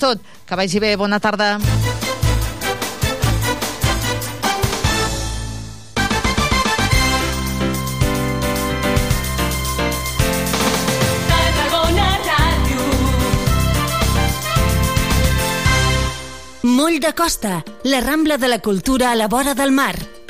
Tot, que vagi bé, bona tarda. Moll de Costa, la Rambla de la Cultura a la vora del mar.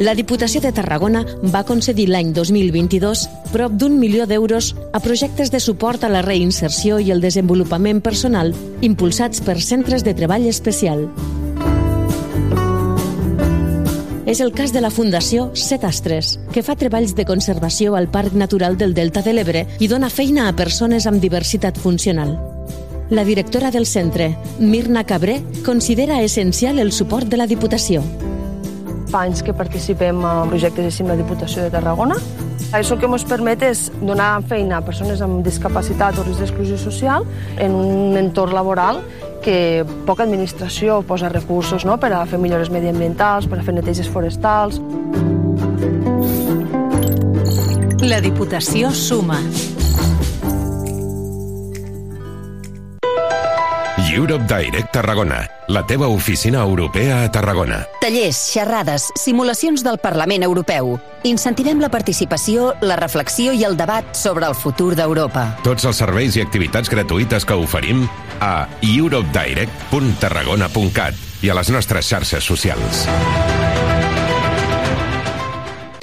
La Diputació de Tarragona va concedir l'any 2022 prop d'un milió d'euros a projectes de suport a la reinserció i el desenvolupament personal impulsats per centres de treball especial. És el cas de la Fundació Set Astres, que fa treballs de conservació al Parc Natural del Delta de l'Ebre i dona feina a persones amb diversitat funcional. La directora del centre, Mirna Cabré, considera essencial el suport de la Diputació fa anys que participem en projectes així la Diputació de Tarragona. Això que ens permet és donar feina a persones amb discapacitat o risc d'exclusió social en un entorn laboral que poca administració posa recursos no? per a fer millores mediambientals, per a fer neteges forestals. La Diputació suma. Europe Direct Tarragona, la teva oficina europea a Tarragona. Tallers, xerrades, simulacions del Parlament Europeu. Incentivem la participació, la reflexió i el debat sobre el futur d'Europa. Tots els serveis i activitats gratuïtes que oferim a europedirect.tarragona.cat i a les nostres xarxes socials.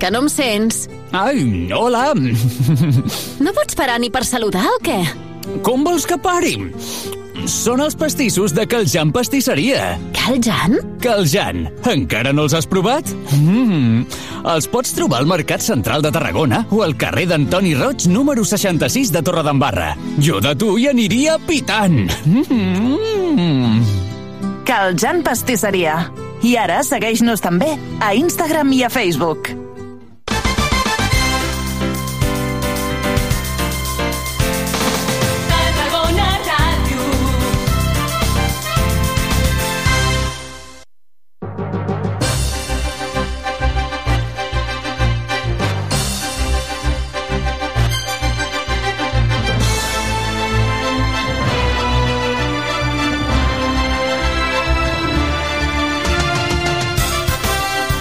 Que no em sents? Ai, hola! No pots parar ni per saludar o què? Com vols que pari? Són els pastissos de Caljan Pastisseria. Caljan? Caljan. Encara no els has provat? Mm. Els pots trobar al Mercat Central de Tarragona o al carrer d'Antoni Roig, número 66 de Torredembarra. Jo de tu hi aniria pitant. Mm. Caljan Pastisseria. I ara segueix-nos també a Instagram i a Facebook.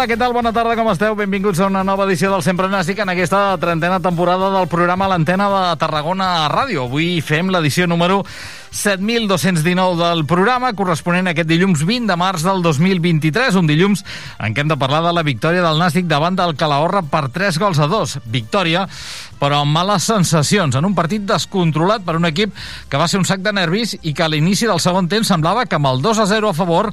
Hola, què tal? Bona tarda, com esteu? Benvinguts a una nova edició del Sempre Nàstic en aquesta trentena temporada del programa L'Antena de Tarragona Ràdio. Avui fem l'edició número 7.219 del programa, corresponent a aquest dilluns 20 de març del 2023, un dilluns en què hem de parlar de la victòria del Nàstic davant del Calahorra per 3 gols a 2. Victòria, però amb males sensacions, en un partit descontrolat per un equip que va ser un sac de nervis i que a l'inici del segon temps semblava que amb el 2 a 0 a favor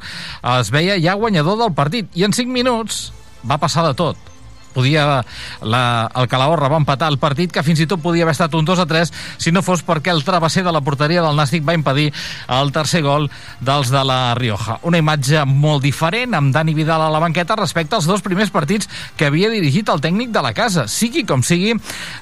es veia ja guanyador del partit. I en 5 minuts va passar de tot podia la, el Calahorra va empatar el partit que fins i tot podia haver estat un 2 a 3 si no fos perquè el travesser de la porteria del Nàstic va impedir el tercer gol dels de la Rioja. Una imatge molt diferent amb Dani Vidal a la banqueta respecte als dos primers partits que havia dirigit el tècnic de la casa. Sigui com sigui,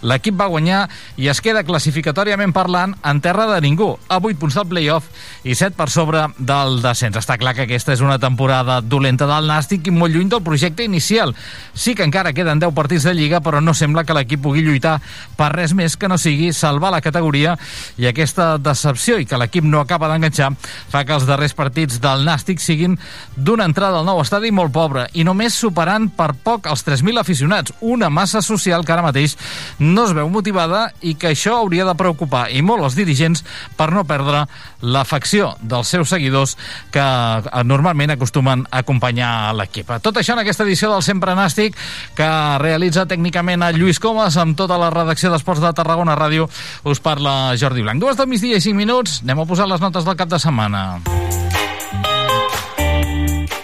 l'equip va guanyar i es queda classificatòriament parlant en terra de ningú, a 8 punts del playoff i 7 per sobre del descens. Està clar que aquesta és una temporada dolenta del Nàstic i molt lluny del projecte inicial. Sí que encara queden 10 partits de Lliga, però no sembla que l'equip pugui lluitar per res més que no sigui salvar la categoria i aquesta decepció i que l'equip no acaba d'enganxar fa que els darrers partits del Nàstic siguin d'una entrada al nou estadi molt pobra i només superant per poc els 3.000 aficionats, una massa social que ara mateix no es veu motivada i que això hauria de preocupar i molt els dirigents per no perdre l'afecció dels seus seguidors que eh, normalment acostumen a acompanyar l'equip. Tot això en aquesta edició del Sempre Nàstic que realitza tècnicament a Lluís Comas amb tota la redacció d'Esports de Tarragona Ràdio us parla Jordi Blanc. Dues del migdia i cinc minuts, anem a posar les notes del cap de setmana.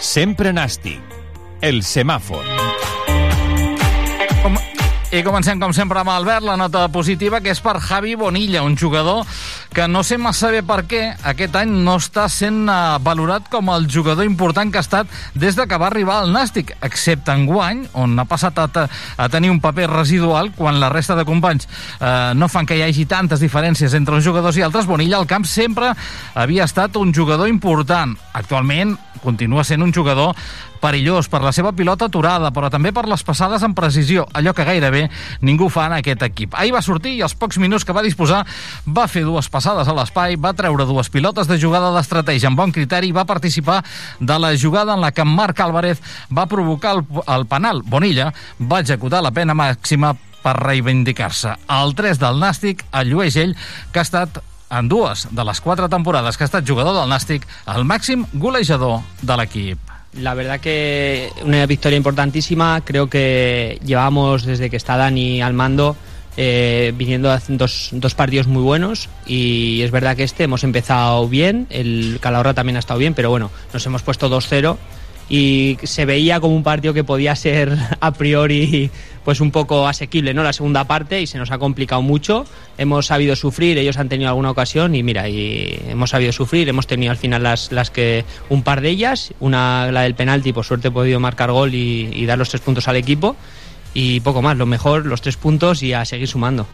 Sempre Nàstic, el semàfor. I comencem, com sempre, amb Albert, la nota positiva, que és per Javi Bonilla, un jugador que no sé massa bé per què aquest any no està sent uh, valorat com el jugador important que ha estat des de que va arribar al Nàstic, excepte en guany, on ha passat a, a tenir un paper residual quan la resta de companys uh, no fan que hi hagi tantes diferències entre uns jugadors i altres. Bonilla al camp sempre havia estat un jugador important. Actualment continua sent un jugador perillós per la seva pilota aturada, però també per les passades amb precisió, allò que gairebé ningú fa en aquest equip. Ahir va sortir i als pocs minuts que va disposar va fer dues passades a l'espai, va treure dues pilotes de jugada d'estratègia amb bon criteri i va participar de la jugada en la que Marc Álvarez va provocar el, el penal. Bonilla va executar la pena màxima per reivindicar-se. El 3 del Nàstic el llueix ell, que ha estat en dues de les quatre temporades que ha estat jugador del Nàstic, el màxim golejador de l'equip. La verdad que una victoria importantísima. Creo que llevamos desde que está Dani al mando eh, viniendo dos, dos partidos muy buenos y es verdad que este hemos empezado bien, el Calahorra también ha estado bien, pero bueno, nos hemos puesto 2-0 y se veía como un partido que podía ser a priori pues un poco asequible, ¿no? La segunda parte y se nos ha complicado mucho. Hemos sabido sufrir, ellos han tenido alguna ocasión y mira, y hemos sabido sufrir, hemos tenido al final las, las que un par de ellas, una la del penalti, por suerte he podido marcar gol y, y dar los tres puntos al equipo y poco más, lo mejor, los tres puntos y a seguir sumando.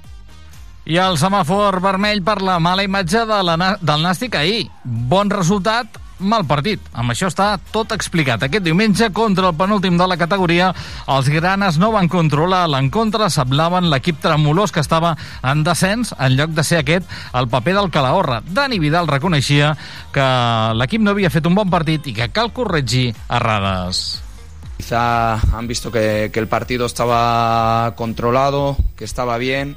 I el semàfor vermell per la mala imatge de la, del Nàstic ahir. Bon resultat, mal partit. Amb això està tot explicat. Aquest diumenge, contra el penúltim de la categoria, els granes no van controlar l'encontre, sablaven l'equip tremolós que estava en descens, en lloc de ser aquest el paper del Calahorra. Dani Vidal reconeixia que l'equip no havia fet un bon partit i que cal corregir errades. Quizá han visto que, el partido estaba controlado, que estaba bien.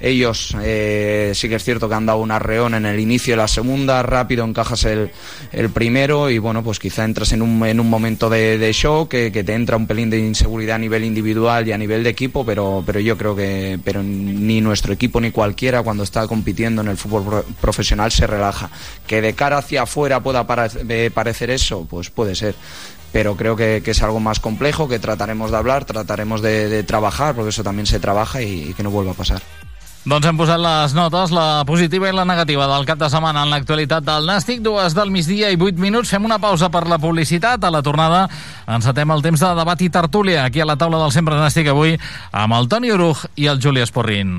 Ellos eh, sí que es cierto que han dado un arreón en el inicio de la segunda, rápido encajas el, el primero y bueno, pues quizá entras en un, en un momento de, de shock que, te entra un pelín de inseguridad a nivel individual y a nivel de equipo, pero, pero yo creo que pero ni nuestro equipo ni cualquiera cuando está compitiendo en el fútbol pro profesional se relaja. Que de cara hacia afuera pueda pare parecer eso, pues puede ser pero creo que, que, es algo más complejo, que trataremos de hablar, trataremos de, de trabajar, porque eso también se trabaja y, y que no vuelva a pasar. Doncs hem posat les notes, la positiva i la negativa del cap de setmana en l'actualitat del Nàstic. Dues del migdia i vuit minuts. Fem una pausa per la publicitat. A la tornada encetem el temps de debat i tertúlia aquí a la taula del Sempre Nàstic avui amb el Toni Oruj i el Juli Esporrin.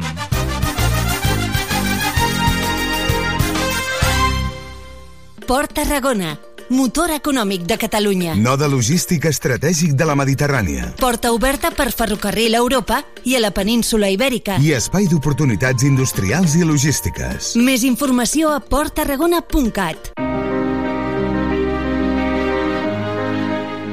Port Tarragona, motor econòmic de Catalunya. Node logístic estratègic de la Mediterrània. Porta oberta per ferrocarril a Europa i a la península Ibèrica. I espai d'oportunitats industrials i logístiques. Més informació a porttarragona.cat.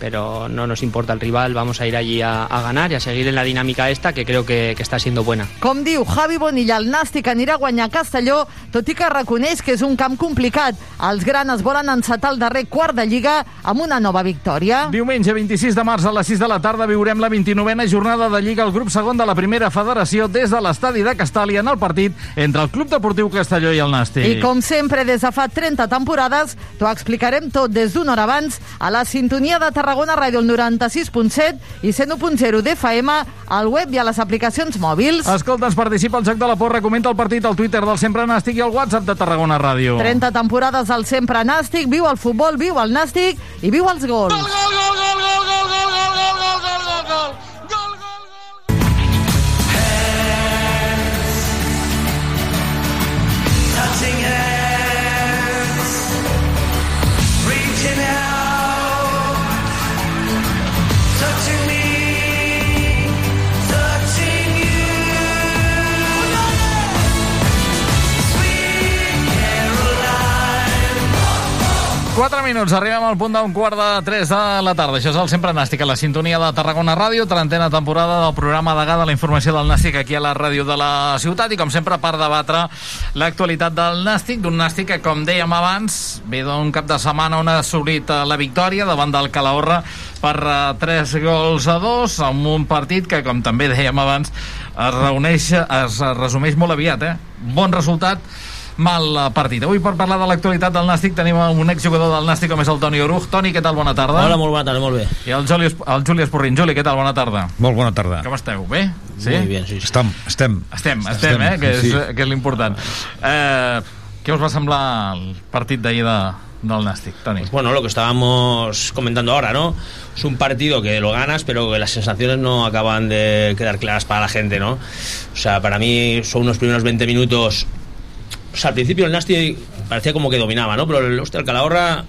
pero no nos importa el rival, vamos a ir allí a, a ganar y a seguir en la dinámica esta que creo que, que está siendo buena. Com diu Javi Bonilla, el Nàstic anirà a guanyar Castelló, tot i que reconeix que és un camp complicat. Els granes volen encetar el darrer quart de Lliga amb una nova victòria. Diumenge 26 de març a les 6 de la tarda viurem la 29a jornada de Lliga al grup segon de la primera federació des de l'estadi de Castàlia en el partit entre el Club Deportiu Castelló i el Nàstic. I com sempre, des de fa 30 temporades, t'ho explicarem tot des d'una hora abans a la sintonia de Tarragona Ràdio, el 96.7 i 101.0 d'FM, al web i a les aplicacions mòbils. Escolta, ens participa al Joc de la Porra, comenta el partit al Twitter del Sempre Nàstic i al WhatsApp de Tarragona Ràdio. 30 temporades al Sempre Nàstic, viu el futbol, viu el Nàstic i viu els gols. Gol, gol, gol, gol, gol, gol, gol, gol, gol, gol, gol, gol, gol. touching 4 minuts, arribem al punt d'un quart de 3 de la tarda. Això és el Sempre Nàstic, a la sintonia de Tarragona Ràdio, trentena temporada del programa de de la informació del Nàstic aquí a la ràdio de la ciutat i com sempre per debatre l'actualitat del Nàstic, d'un Nàstic que com dèiem abans ve d'un cap de setmana on ha assolit eh, la victòria davant del Calahorra per uh, 3 gols a 2 amb un partit que com també dèiem abans es reuneix, es resumeix molt aviat, eh? Bon resultat mal partit. Avui per parlar de l'actualitat del Nàstic tenim un exjugador del Nàstic com és el Toni Oruj. Toni, què tal? Bona tarda. Hola, molt bona tarda, molt bé. I el Juli, el Juli Esporrin. Juli, què tal? Bona tarda. Molt bona tarda. Com esteu? Bé? Sí? Muy bien, sí, sí. Estem, estem. Estem, estem, estem eh? Que és, sí. que és l'important. Eh, què us va semblar el partit d'ahir de, del Nàstic, Toni? Pues bueno, lo que estábamos comentando ahora, ¿no? Es un partido que lo ganas, pero que las sensaciones no acaban de quedar claras para la gente, ¿no? O sea, para mí son unos primeros 20 minutos. O sea, al principio el Nasti parecía como que dominaba, ¿no? Pero el, hostia, el Calahorra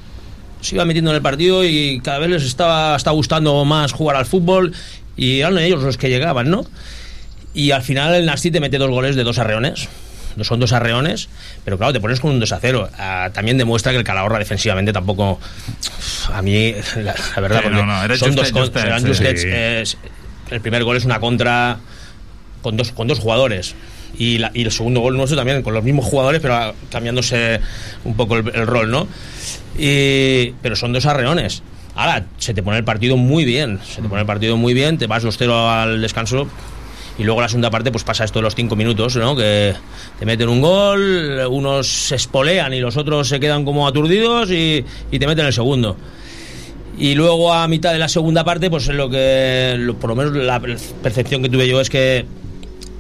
se iba metiendo en el partido y cada vez les estaba, estaba gustando más jugar al fútbol y eran ellos los que llegaban, ¿no? Y al final el Nasti te mete dos goles de dos arreones. No son dos arreones, pero claro, te pones con un 2 a 0. Ah, también demuestra que el Calahorra defensivamente tampoco. A mí, la, la verdad, Sí, porque no, no, era son dos con- justet, eran sí. justets, Sí. es- el primer gol es una contra con dos, con dos jugadores. Y, la- y el segundo gol nuestro también con los mismos jugadores, pero cambiándose un poco el, rol, ¿no? Y, pero son dos arreones. Ahora, se te pone el partido muy bien. Se te pone el partido muy bien, te vas 2-0 al descanso. Y luego la segunda parte, pues pasa esto de los cinco minutos, ¿no? Que te meten un gol, unos se espolean y los otros se quedan como aturdidos y, te meten el segundo. Y luego a mitad de la segunda parte, pues lo que, por lo menos la percepción que tuve yo es que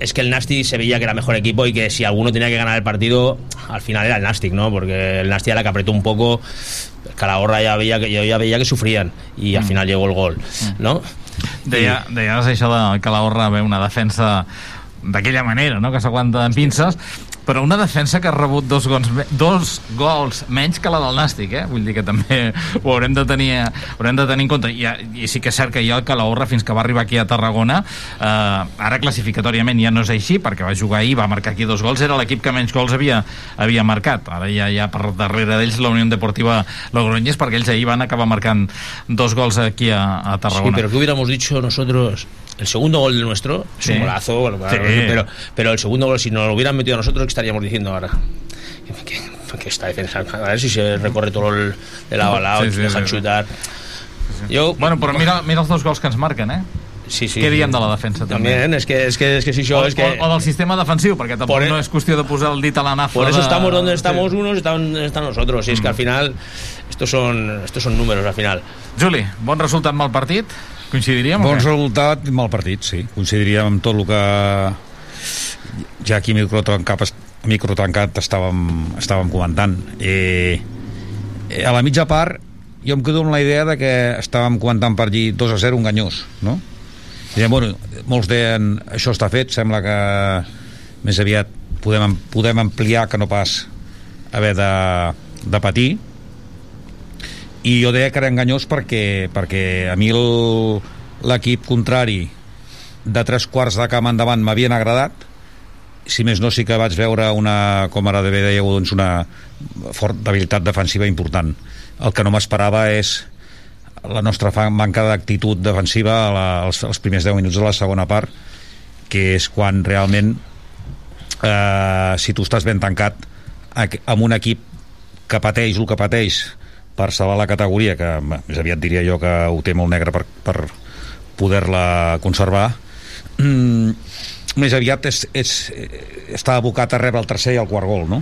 es que el Nasty se veía que era mejor equipo y que si alguno tenía que ganar el partido, al final era el Nastic, ¿no? Porque el Nasty era la que apretó un poco, Calahorra ya veía que, ya veía que sufrían y al final llegó el gol, ¿no? Deia, deies això de que la Horra ve una defensa d'aquella manera, no? que s'aguanta en pinces, però una defensa que ha rebut dos gols, dos gols menys que la del Nàstic, eh? Vull dir que també ho haurem de tenir, haurem de tenir en compte. I, I sí que és cert que ja el Calahorra, fins que va arribar aquí a Tarragona, eh, ara classificatòriament ja no és així, perquè va jugar ahir, va marcar aquí dos gols, era l'equip que menys gols havia, havia marcat. Ara ja, ja per darrere d'ells la Unió Deportiva Logroñés, perquè ells ahir van acabar marcant dos gols aquí a, a Sí, Tarragona. pero ¿qué hubiéramos dicho nosotros? El segundo gol nuestro es Sí. un golazo, bueno, Sí. pero, pero el segundo gol, si nos lo hubieran metido a nosotros, ¿qué estaríamos diciendo ahora? Que, que- esta defensa, a ver si se recorre todo el, de lado a lado, Sí, sí, dejan sí, sí. chutar. Yo, Bueno, però mira, mira els dos gols que ens marquen, eh? Sí, sí. Què diem de la defensa, també? También, es que, es que, es que si yo, o, es que... o, o del sistema defensiu, perquè tampoc Por e- no és qüestió de posar el dit a la nafra. Por eso de... estamos donde estamos Sí. unos están, están nosotros. Y es que al final, estos son, estos son números al final. Juli, bon resultat mal partit? Coincidiríem Bon resultat, mal partit, sí. Coincidiríem amb tot el que ja aquí a microtrancat, microtrancat estàvem, estàvem comentant. Eh, eh, a la mitja part jo em quedo amb la idea de que estàvem comentant per allí 2 a 0 un ganyós, no? I, bueno, molts deien això està fet, sembla que més aviat podem, podem ampliar que no pas haver de, de patir i jo deia que era enganyós perquè, perquè a mi l'equip contrari de tres quarts de camp endavant m'havien agradat si més no sí que vaig veure una, com ara bé dèieu, doncs una forta habilitat defensiva important. El que no m'esperava és la nostra manca d'actitud defensiva als, als primers 10 minuts de la segona part, que és quan realment eh, si tu estàs ben tancat amb un equip que pateix el que pateix per salvar la categoria, que més aviat diria jo que ho té molt negre per, per poder-la conservar, mm, més aviat és, és, està abocat a rebre el tercer i el quart gol, no?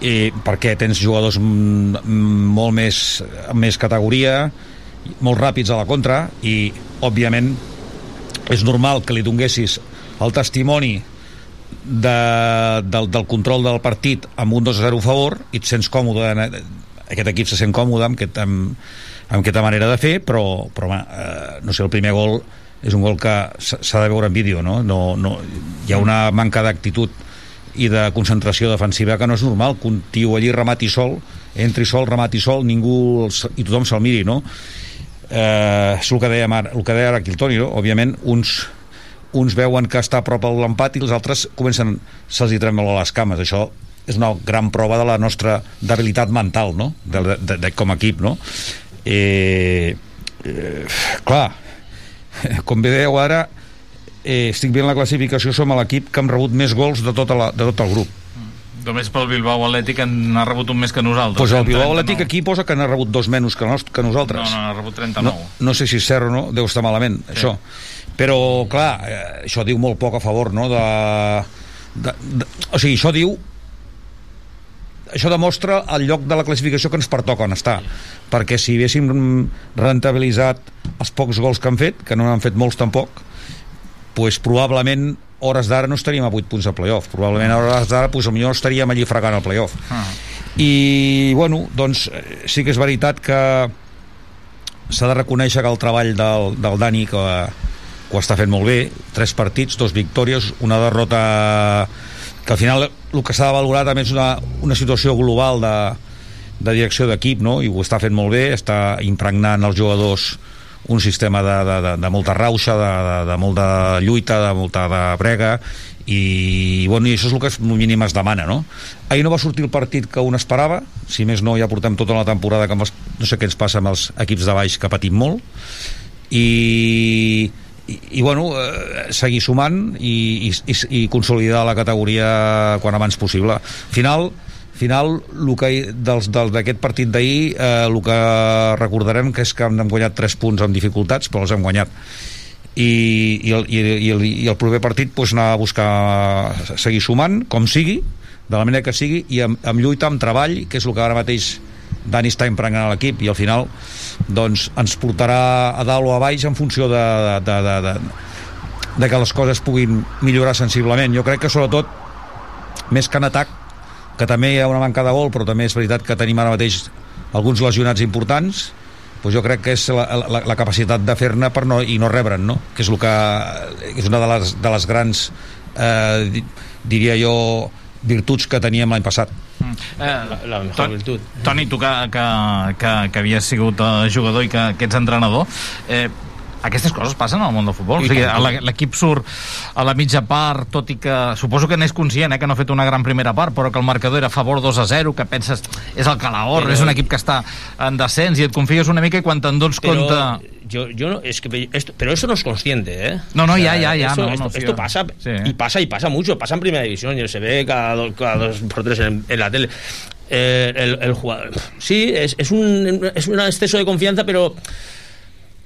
I perquè tens jugadors molt més, més categoria, molt ràpids a la contra i, òbviament, és normal que li donguessis el testimoni de, del, del control del partit amb un 2 a 0 a favor i et sents còmode aquest equip se sent còmode amb, aquest, amb, amb aquesta manera de fer però, però eh, no sé, el primer gol és un gol que s'ha de veure en vídeo no? No, no, hi ha una manca d'actitud i de concentració defensiva que no és normal que un tio allí remati sol entri sol, remati sol, ningú els- i tothom se'l miri, no? Eh, és el que deia, ara, el que deia ara aquí el Toni, no? òbviament uns, uns veuen que està a prop l'empat i els altres comencen, se'ls hi tremola les cames això és una gran prova de la nostra debilitat mental no? de, de, de, de, com a equip no? eh, eh, clar com bé dèieu ara eh, estic veient la classificació som l'equip que hem rebut més gols de, tota la, de tot el grup Només pel Bilbao Atlètic en ha rebut un més que nosaltres. pues el Bilbao 39. Atlètic aquí posa que n'ha rebut dos menys que, nos, que nosaltres No, no, ha rebut 39. no, no sé si és cert o no, deu estar malament sí. això, però clar eh, això diu molt poc a favor no? de, de, de, o sigui, això diu això demostra el lloc de la classificació que ens pertoca on està. Perquè si haguéssim rentabilitzat els pocs gols que han fet que no n'han fet molts tampoc pues probablement hores d'ara no estaríem a 8 punts de playoff. Probablement a hores d'ara pues, potser estaríem allí fregant el playoff. Ah. i bueno, doncs eh, sí que és veritat que s'ha de reconèixer que el treball del, del Dani que, que ho està fent molt bé tres partits, dos victòries una derrota que al final el que s'ha de valorar també és una, una situació global de, de direcció d'equip no? i ho està fent molt bé està impregnant els jugadors un sistema de, de, de, de molta rauxa de, de, de molta lluita de molta de brega i, bueno, i això és el que és mínim es demana no? ahir no va sortir el partit que un esperava si més no ja portem tota la temporada que els, no sé què ens passa amb els equips de baix que patim molt i, i, bueno, eh, seguir sumant i, i, i, consolidar la categoria quan abans possible. Al final, final dels, del, d'aquest partit d'ahir eh, el que recordarem que és que hem guanyat 3 punts amb dificultats però els hem guanyat i, i, el, i, el, i el proper partit pues, anar a buscar seguir sumant com sigui de la manera que sigui i amb, amb lluita, amb treball que és el que ara mateix Dani està impregnant a l'equip i al final doncs, ens portarà a dalt o a baix en funció de, de, de, de, de que les coses puguin millorar sensiblement jo crec que sobretot més que en atac que també hi ha una manca de gol però també és veritat que tenim ara mateix alguns lesionats importants doncs jo crec que és la, la, la capacitat de fer-ne per no, i no rebre'n no? que és, el que, és una de les, de les grans eh, di- diria jo virtuts que teníem l'any passat Eh, la, la mejor virtud. Toni, tu que, que, que, que havies sigut eh, jugador i que, que ets entrenador, eh, aquestes coses passen al món del futbol. I O sigui, l'equip surt a la mitja part, tot i que suposo que n'és conscient, eh, que no ha fet una gran primera part, però que el marcador era a favor 2 a 0, que penses és el calahorra, Però- és un equip que està en descens i et confies una mica i quan te'n dones Pero compte... yo, yo no, es que esto, pero eso no es consciente, ¿eh? No, no, ya, ya, ya, Esto, no, esto, no, esto pasa Sí. y pasa y pasa mucho, pasa en primera división y se ve cada, do- cada dos por tres en, en la tele. Eh, el, el jugador, sí, es, es un es un exceso de confianza, pero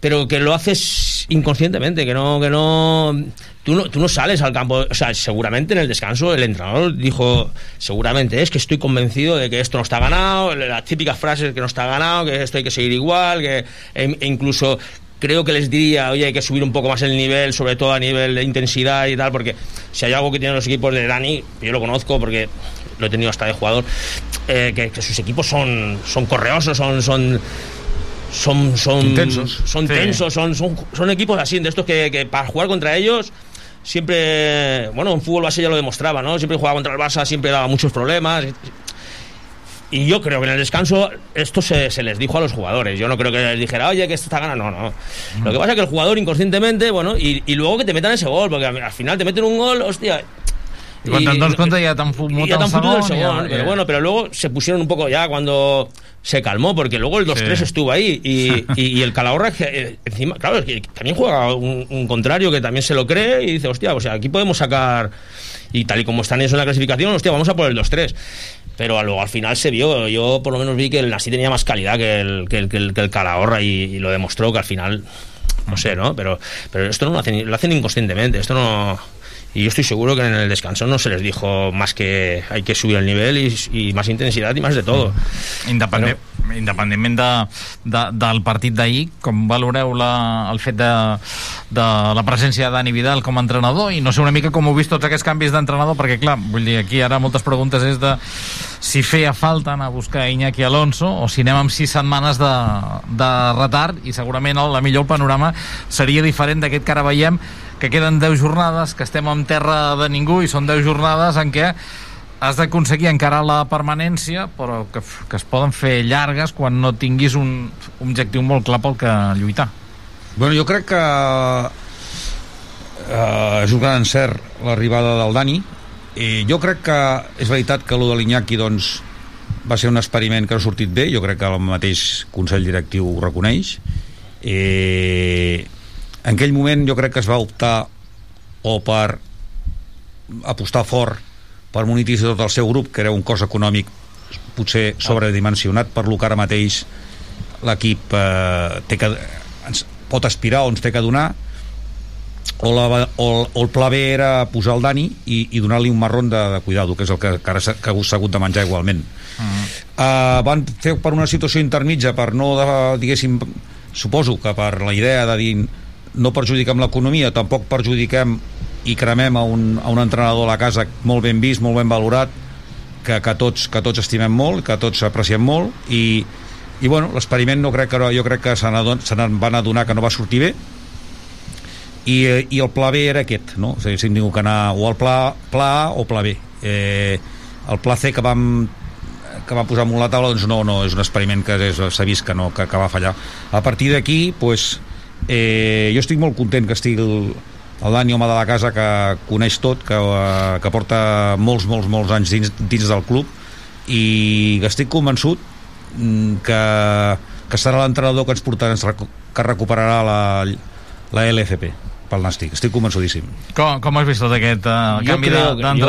pero que lo haces inconscientemente, que no, que no, tú no, tú no sales al campo, o sea, seguramente en el descanso el entrenador dijo, seguramente es que estoy convencido de que esto no está ganado, las típicas frases que no está ganado, que esto hay que seguir igual, que e- e incluso creo que les diría, oye, hay que subir un poco más el nivel, sobre todo a nivel de intensidad y tal, porque si hay algo que tienen los equipos de Dani, yo lo conozco porque lo he tenido hasta de jugador, eh, que, sus equipos son, son correosos, son, son son son Intensos. son Sí. tensos, son, son, son equipos así, de estos que, que para jugar contra ellos siempre, bueno, en fútbol base ya lo demostraba, ¿no? Siempre jugaba contra el Barça, siempre daba muchos problemas. Y yo creo que en el descanso esto se, se les dijo a los jugadores. Yo no creo que les dijera, oye, que esto está ganando. No, no. Lo que pasa es que el jugador inconscientemente, bueno, y, y luego que te metan ese gol, porque al final te meten un gol, hostia. I quan te'n dones compte ja t'han fumut y ya te han fotut el ja- pero bueno, pero luego se pusieron un poco ya cuando se calmó, porque luego el 2-3 Sí. estuvo ahí y, y- y el Calahorra, eh, encima, claro, es que también juega un, un contrario que también se lo cree y dice, hostia, o sea, aquí podemos sacar, y tal y como están ellos en la clasificación, hostia, vamos a por el 2-3. Pero luego al final se vio, yo por lo menos vi que el Nasi tenía más calidad que el, que el, que el, que el Calahorra y, y lo demostró que al final, no sé, ¿no? Pero, pero esto no lo hacen, lo hacen inconscientemente, esto no... Y yo estoy seguro que en el descanso no se les dijo más que hay que subir el nivel y, y más intensidad y más de todo. Independent, independentment de, de, del partit d'ahir, com valoreu la, el fet de, de la presència de Dani Vidal com a entrenador? I no sé una mica com heu vist tots aquests canvis d'entrenador perquè clar, vull dir, aquí ara moltes preguntes és de si feia falta anar a buscar Iñaki Alonso o si anem amb sis setmanes de, de retard i segurament el, la millor panorama seria diferent d'aquest que ara veiem que queden 10 jornades, que estem en terra de ningú i són 10 jornades en què has d'aconseguir encarar la permanència, però que, que es poden fer llargues quan no tinguis un objectiu molt clar pel que lluitar. Bueno, jo crec que eh, és un gran encert l'arribada del Dani i jo crec que és veritat que lo de l'Iñaki doncs, va ser un experiment que ha sortit bé jo crec que el mateix Consell Directiu ho reconeix eh, en aquell moment jo crec que es va optar o per apostar fort per monetitzar tot el seu grup que era un cos econòmic potser sobredimensionat per lo que ara mateix l'equip eh, té que, ens pot aspirar o ens té que donar. O, la, o, o el pla B era posar el Dani i, i donar-li un marrón de, de cuidado que és el que, que ara s'ha hagut de menjar igualment. Uh, van fer per una situació intermitja per no, de, diguéssim suposo que per la idea de dir no perjudiquem l'economia, tampoc perjudiquem i cremem a un, a un entrenador a la casa molt ben vist, molt ben valorat que, que, tots, que tots estimem molt, que tots apreciem molt i, i bueno, l'experiment no crec que, jo crec que se n'en van adonar que no va sortir bé i, i el pla B era aquest no? o sigui, si hem tingut que anar o al pla, pla A o pla B eh, el pla C que vam que va posar amunt la taula doncs no, no, és un experiment que s'ha vist que, no, que, que va fallar a partir d'aquí pues, eh, jo estic molt content que estigui el, el Dani, home de la casa que coneix tot, que, eh, que porta molts, molts, molts anys dins, dins del club i que estic convençut mm, que, que serà l'entrenador que ens portarà, que recuperarà la, la LFP pel Nàstic, estic convençudíssim Com, com has vist tot aquest uh, canvi de- yo,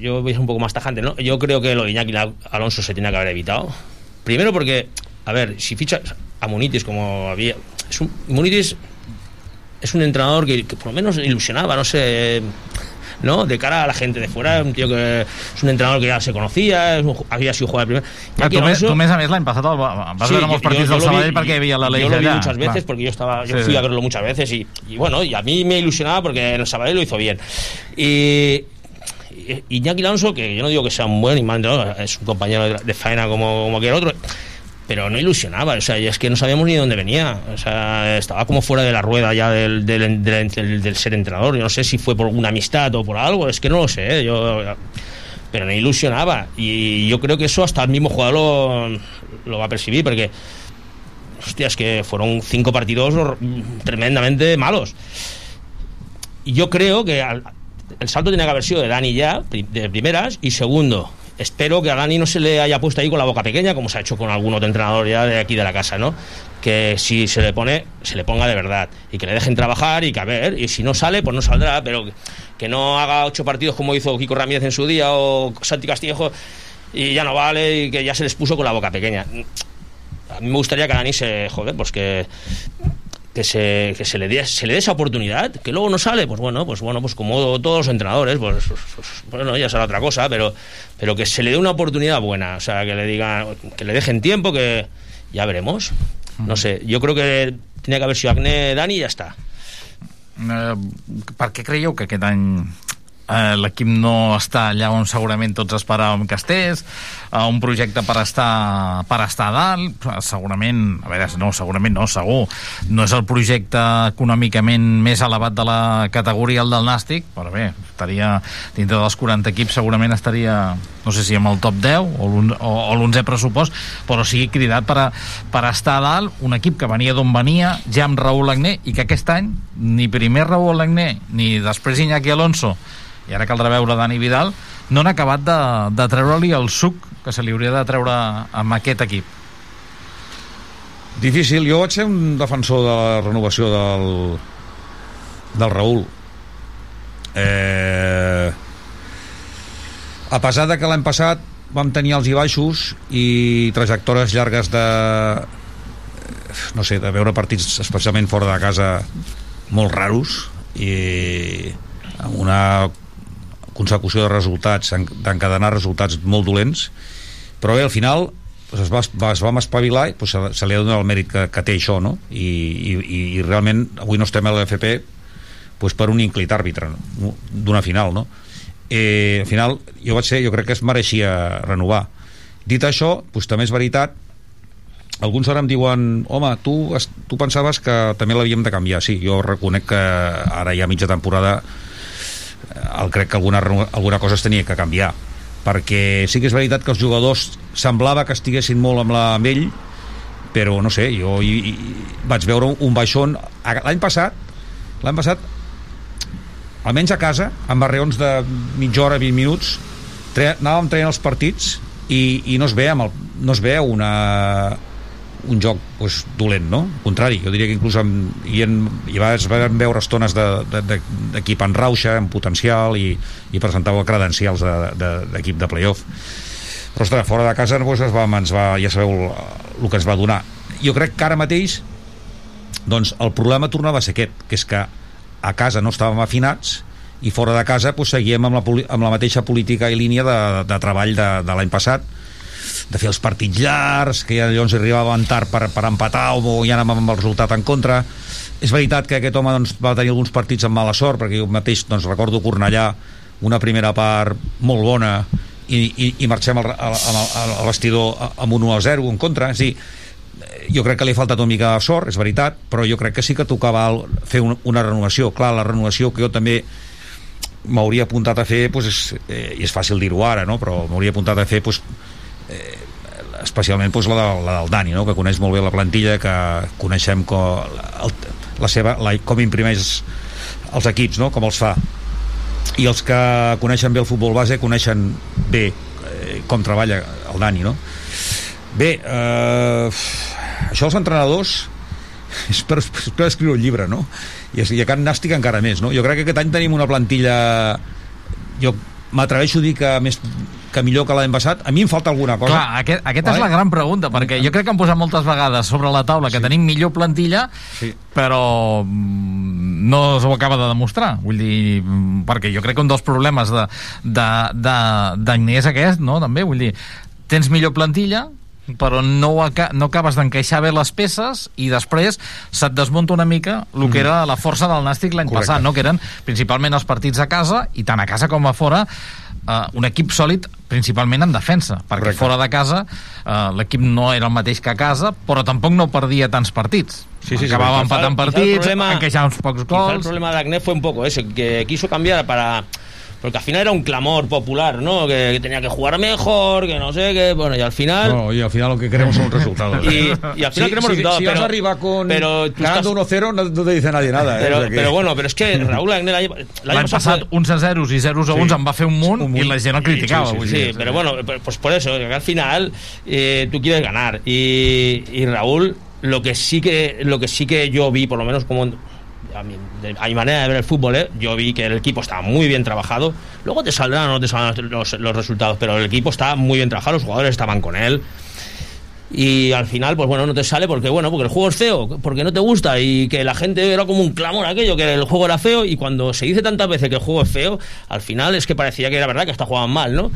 yo voy a ser un poco más tajante, ¿no? Yo creo que lo de Iñaki Alonso se tenía que haber evitado. Primero porque, a ver, si fichas a Munitis como había... Es un, Munitis es un entrenador que, que por lo menos ilusionaba, no sé... ¿no? De cara a la gente de fuera, un tío que es un entrenador que ya se conocía, es un había sido jugador de primera. Ah, tu, Alonso- tu, més a més, l'any passat el, va- vas Sí, veure molts yo- partits yo- del yo Sabadell perquè hi havia la Yo Leixa lo vi muchas veces clar. porque yo estaba yo Sí, fui sí. a verlo muchas veces y, y bueno, y a mí me ilusionaba porque el Sabadell lo hizo bien. Y y- Iñaki Alonso, que yo no digo que sea un buen y mal entrenador, es un compañero de, de faena como, como cualquier otro, pero no ilusionaba, o sea, y es que no sabíamos ni de dónde venía, o sea, estaba como fuera de la rueda ya del, del, ser entrenador, yo no sé si fue por una amistad o por algo, es que no lo sé, ¿eh? yo pero no ilusionaba. Y yo creo que eso hasta el mismo jugador lo, va a percibir porque hostia, es que fueron cinco partidos tremendamente malos. Y yo creo que al- el salto tenía que haber sido de Dani ya de primeras y segundo espero que a Dani no se le haya puesto ahí con la boca pequeña como se ha hecho con algún otro entrenador ya de aquí de la casa ¿no? que si se le pone se le ponga de verdad y que le dejen trabajar y que a ver y si no sale pues no saldrá pero que, no haga ocho partidos como hizo Kiko Ramírez en su día o Santi Castillejo y ya no vale y que ya se les puso con la boca pequeña a mí me gustaría que Dani se joder pues que que se, que se le dé se le dé esa oportunidad que luego no sale pues bueno pues bueno pues como todos los entrenadores pues, pues, pues, bueno ya será otra cosa pero pero que se le dé una oportunidad buena o sea que le digan que le dejen tiempo que ya veremos. No sé yo creo que tenía que haber sido Acne Dani y ya está. Eh, per què creieu que aquest any eh, l'equip no està allà on segurament tots esperàvem que estés, eh, un projecte per estar, per estar a dalt, segurament, a veure, no, segurament no, segur, no és el projecte econòmicament més elevat de la categoria, el del Nàstic, però bé, estaria dintre dels 40 equips, segurament estaria, no sé si amb el top 10 o l'on- o, o l'11 pressupost, però sigui cridat per, a, per estar a dalt, un equip que venia d'on venia, ja amb Raúl Agné, i que aquest any ni primer Raúl Agné, ni després Iñaki Alonso, i ara caldrà veure Dani Vidal, no han acabat de, de treure-li el suc que se li hauria de treure amb aquest equip. Difícil. Jo vaig ser un defensor de la renovació del, del Raül. Eh, a pesar de que l'any passat vam tenir els i baixos i trajectòries llargues de no sé, de veure partits especialment fora de casa molt raros i amb una consecució de resultats d'encadenar resultats molt dolents però bé, al final es, va, es vam espavilar i doncs, se, se li ha donat el mèrit que, que té això no? I, i, i realment avui no estem a l'FP doncs, per un inclit àrbitre no? d'una final no? eh, al final jo vaig ser, jo crec que es mereixia renovar dit això, doncs, també és veritat alguns ara em diuen home, tu, tu pensaves que també l'havíem de canviar sí, jo reconec que ara ja mitja temporada el crec que alguna, alguna cosa es tenia que canviar perquè sí que és veritat que els jugadors semblava que estiguessin molt amb, la, amb ell però no sé, jo i, i, vaig veure un, baixón. L'any passat l'any passat almenys a casa amb barreons de mitja hora, 20 minuts tre anàvem traient els partits i, i no es veia amb el, no es veia una un joc pues, dolent, no? Al contrari, jo diria que inclús amb, hi, en, hi va, es van veure estones d'equip de, de, en rauxa, en potencial i, i presentava credencials d'equip de, de, de playoff però ostres, fora de casa doncs, es va, ens va, ja sabeu el, que ens va donar jo crec que ara mateix doncs el problema tornava a ser aquest que és que a casa no estàvem afinats i fora de casa doncs, seguíem amb la, amb la mateixa política i línia de, de treball de, de l'any passat de fer els partits llargs, que ja llavors arribaven tard per, per empatar o ja anàvem amb el resultat en contra. És veritat que aquest home doncs, va tenir alguns partits amb mala sort, perquè jo mateix doncs, recordo Cornellà, una primera part molt bona, i, i, i marxem al, al, al, al vestidor amb un 1-0 en contra. És a dir, jo crec que li ha faltat una mica de sort, és veritat, però jo crec que sí que tocava fer un, una renovació. Clar, la renovació que jo també m'hauria apuntat a fer, doncs, és, eh, i és fàcil dir-ho ara, no? però m'hauria apuntat a fer doncs, eh, especialment doncs, la, de, la del Dani, no? que coneix molt bé la plantilla, que coneixem com, el, la seva, la, com imprimeix els equips, no? com els fa. I els que coneixen bé el futbol base coneixen bé eh, com treballa el Dani, no? Bé, eh, això els entrenadors és per, és per escriure un llibre, no? I, i a Can Nàstic encara més, no? Jo crec que aquest any tenim una plantilla jo m'atreveixo a dir que més que millor que l'any passat. A mi em falta alguna cosa. Clar, aquest, aquesta és Vale? la gran pregunta, perquè jo crec que hem posat moltes vegades sobre la taula que tenim millor plantilla, sí. però mm, no s'ho acaba de demostrar. Vull dir, mm, perquè jo crec que un dels problemes de, de, de, és aquest, no?, també, vull dir, tens millor plantilla, però no, aca no acabes d'encaixar bé les peces i després se't desmunta una mica el que Mhm. era la força del Nàstic l'any passat, no? que eren principalment els partits a casa i tant a casa com a fora uh, un equip sòlid principalment en defensa, perquè Correcte. fora de casa uh, l'equip no era el mateix que a casa però tampoc no perdia tants partits Sí, sí, acabava sí. empatant partits, problema- encaixava uns pocs Quizá el gols problema de Agné fue un poco eso, que quiso cambiar para... Porque al final era un clamor popular, ¿no? Que, que tenía que jugar mejor, que no sé qué... Bueno, y al final... No, y al final lo que queremos son resultados. Y, y al final Si- queremos si, resultados, si pero... vas a arribar con pero ganando estás- 1-0 no, no te dice nadie nada. ¿eh? Pero, O sea que- pero bueno, pero es que Raúl Agné l'any passat uns a zeros i zeros a Sí. uns en va fer un munt, i la gent el criticava Sí, sí, bueno, pues por eso, que al final eh, tú quieres ganar. Y, y Raúl, lo que sí que lo que sí que yo vi, por lo menos como a mi, de- manera de ver el fútbol, ¿eh? yo vi que el equipo estaba muy bien trabajado. Luego te saldrán no te saldrán los, los resultados, pero el equipo estaba muy bien trabajado, los jugadores estaban con él. Y al final, pues bueno, no te sale porque, bueno, porque el juego es feo, porque no te gusta y que la gente era como un clamor aquello, que el juego era feo y cuando se dice tantas veces que el juego es feo, al final es que parecía que era verdad que hasta jugaban mal, ¿no?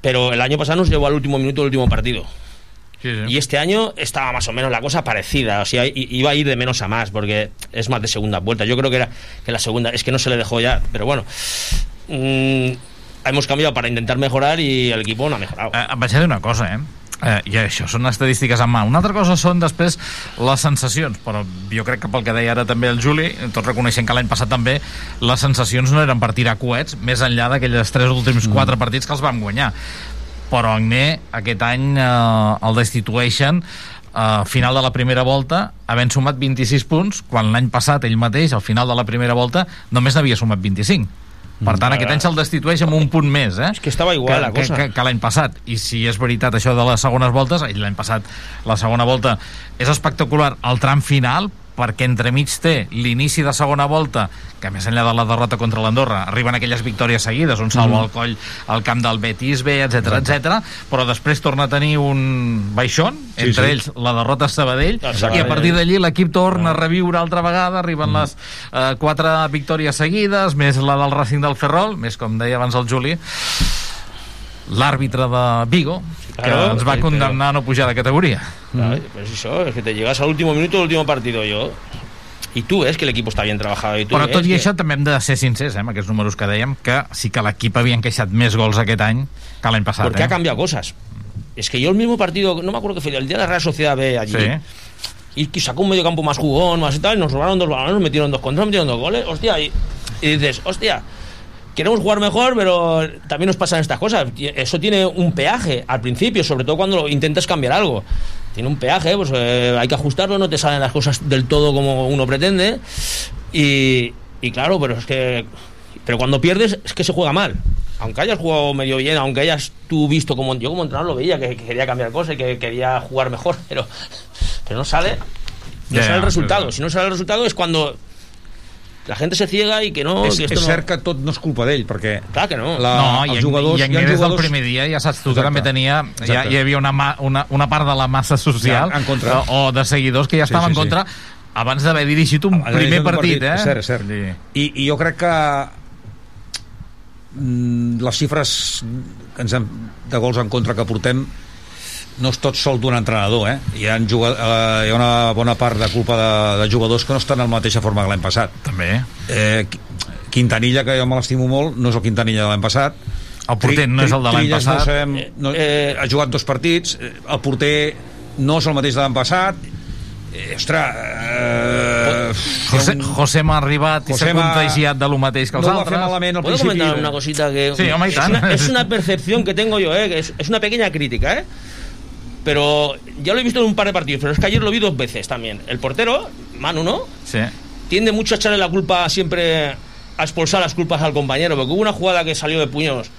Pero el año pasado nos llevó al último minuto del último partido. Y este año estaba más o menos la cosa parecida, o sea, i- iba a ir de menos a más, porque es más de segunda vuelta. Yo creo que era que la segunda, es que no se le dejó ya, pero bueno. mm, hemos cambiado para intentar mejorar y el equipo no ha mejorado. Eh, vaig a dir una cosa, eh? Eh, I això són estadístiques en mà. Una altra cosa són després les sensacions, però jo crec que pel que deia ara també el Juli, tot reconeixent que l'any passat també les sensacions no eren per tirar coets, més enllà d'aquelles tres últims quatre partits que els vam guanyar. Però Agné aquest any eh, el destitueixen a final de la primera volta havent sumat 26 punts quan l'any passat ell mateix al final de la primera volta només n'havia sumat 25 per tant, Mm. aquest any se'l destitueix amb un punt més, eh? És que estava igual que, la cosa. Que, que, que l'any passat. I si és veritat això de les segones voltes, l'any passat la segona volta és espectacular el tram final, perquè entremig té l'inici de segona volta, que més enllà de la derrota contra l'Andorra, arriben aquelles victòries seguides, un salvo Mm. al coll al camp del Betis B, etc etc. però després torna a tenir un baixón, Sí, entre sí. ells la derrota a Sabadell, Exacte. i a partir d'allí l'equip torna a reviure altra vegada, arriben les eh, quatre victòries seguides, més la del Racing del Ferrol, més com deia abans el Juli, l'àrbitre de Vigo, que Claro, ens va condemnar a no pujar de categoria. Claro, pues eso, es que te llegas al último minuto del último partido yo. Y tú ves que el equipo está bien trabajado. Y tú Però tot i que- això també hem de ser sincers, eh, amb aquests números que dèiem, que sí que l'equip havia encaixat més gols aquest any que l'any passat. Porque eh? ha cambiado cosas. Es que yo el mismo partido, no me acuerdo que fue el día de la Real Sociedad B allí. Sí. Y que sacó un medio campo más jugón, más y tal, y nos robaron dos balones, nos metieron dos contras, nos metieron dos goles, hostia, y, y dices, hostia, queremos jugar mejor, pero también nos pasan estas cosas. Eso tiene un peaje al principio, sobre todo cuando intentas cambiar algo. Tiene un peaje, pues eh, hay que ajustarlo, no te salen las cosas del todo como uno pretende. Y, y claro, pero es que. Pero cuando pierdes es que se juega mal. Aunque hayas jugado medio bien, aunque hayas tú visto como. Yo como entrenador lo veía, que, que quería cambiar cosas y que quería jugar mejor, pero, pero no sale. No sale el resultado. pero- Si no sale el resultado es cuando la gente se ciega y que no. és, que esto és no... cert que tot no és culpa d'ell, perquè Clar que no. la, no, i, els jugadors... i hi ha des del jugadors- primer dia ja saps tu que també tenia ja, Exacte. hi havia una, ma, una, una part de la massa social Ja, en contra. o, o de seguidors que ja Sí, estaven sí, en contra abans d'haver dirigit un Ha primer un partit, eh? És cert, és cert. I, I jo crec que mm, les xifres que ens hem, de gols en contra que portem no és tot sol d'un entrenador, eh? Hi ha, juga, eh, hi ha una bona part de culpa de, de jugadors que no estan en la mateixa forma que l'any passat. També. Eh, Qui- Quintanilla, que jo me l'estimo molt, no és el Quintanilla de l'any passat. El porter no és el de l'any passat. No sabem, no, eh, ha jugat dos partits, eh, el porter no és el mateix de l'any passat, eh, ostres... Eh, José, José m'ha arribat i s'ha contagiat de lo mateix que els No ho va fer altres. malament al ¿Puedo principi. comentar una cosita que Sí, home, i es, tant. una, es una percepción que tengo yo, ¿eh? que es, es una pequeña crítica, ¿eh? Pero ya lo he visto en un par de partidos, pero es que ayer lo vi dos veces también. El portero, Manu, ¿no? Sí. Tiende mucho a echarle la culpa siempre a expulsar las culpas al compañero, porque hubo una jugada que salió de puños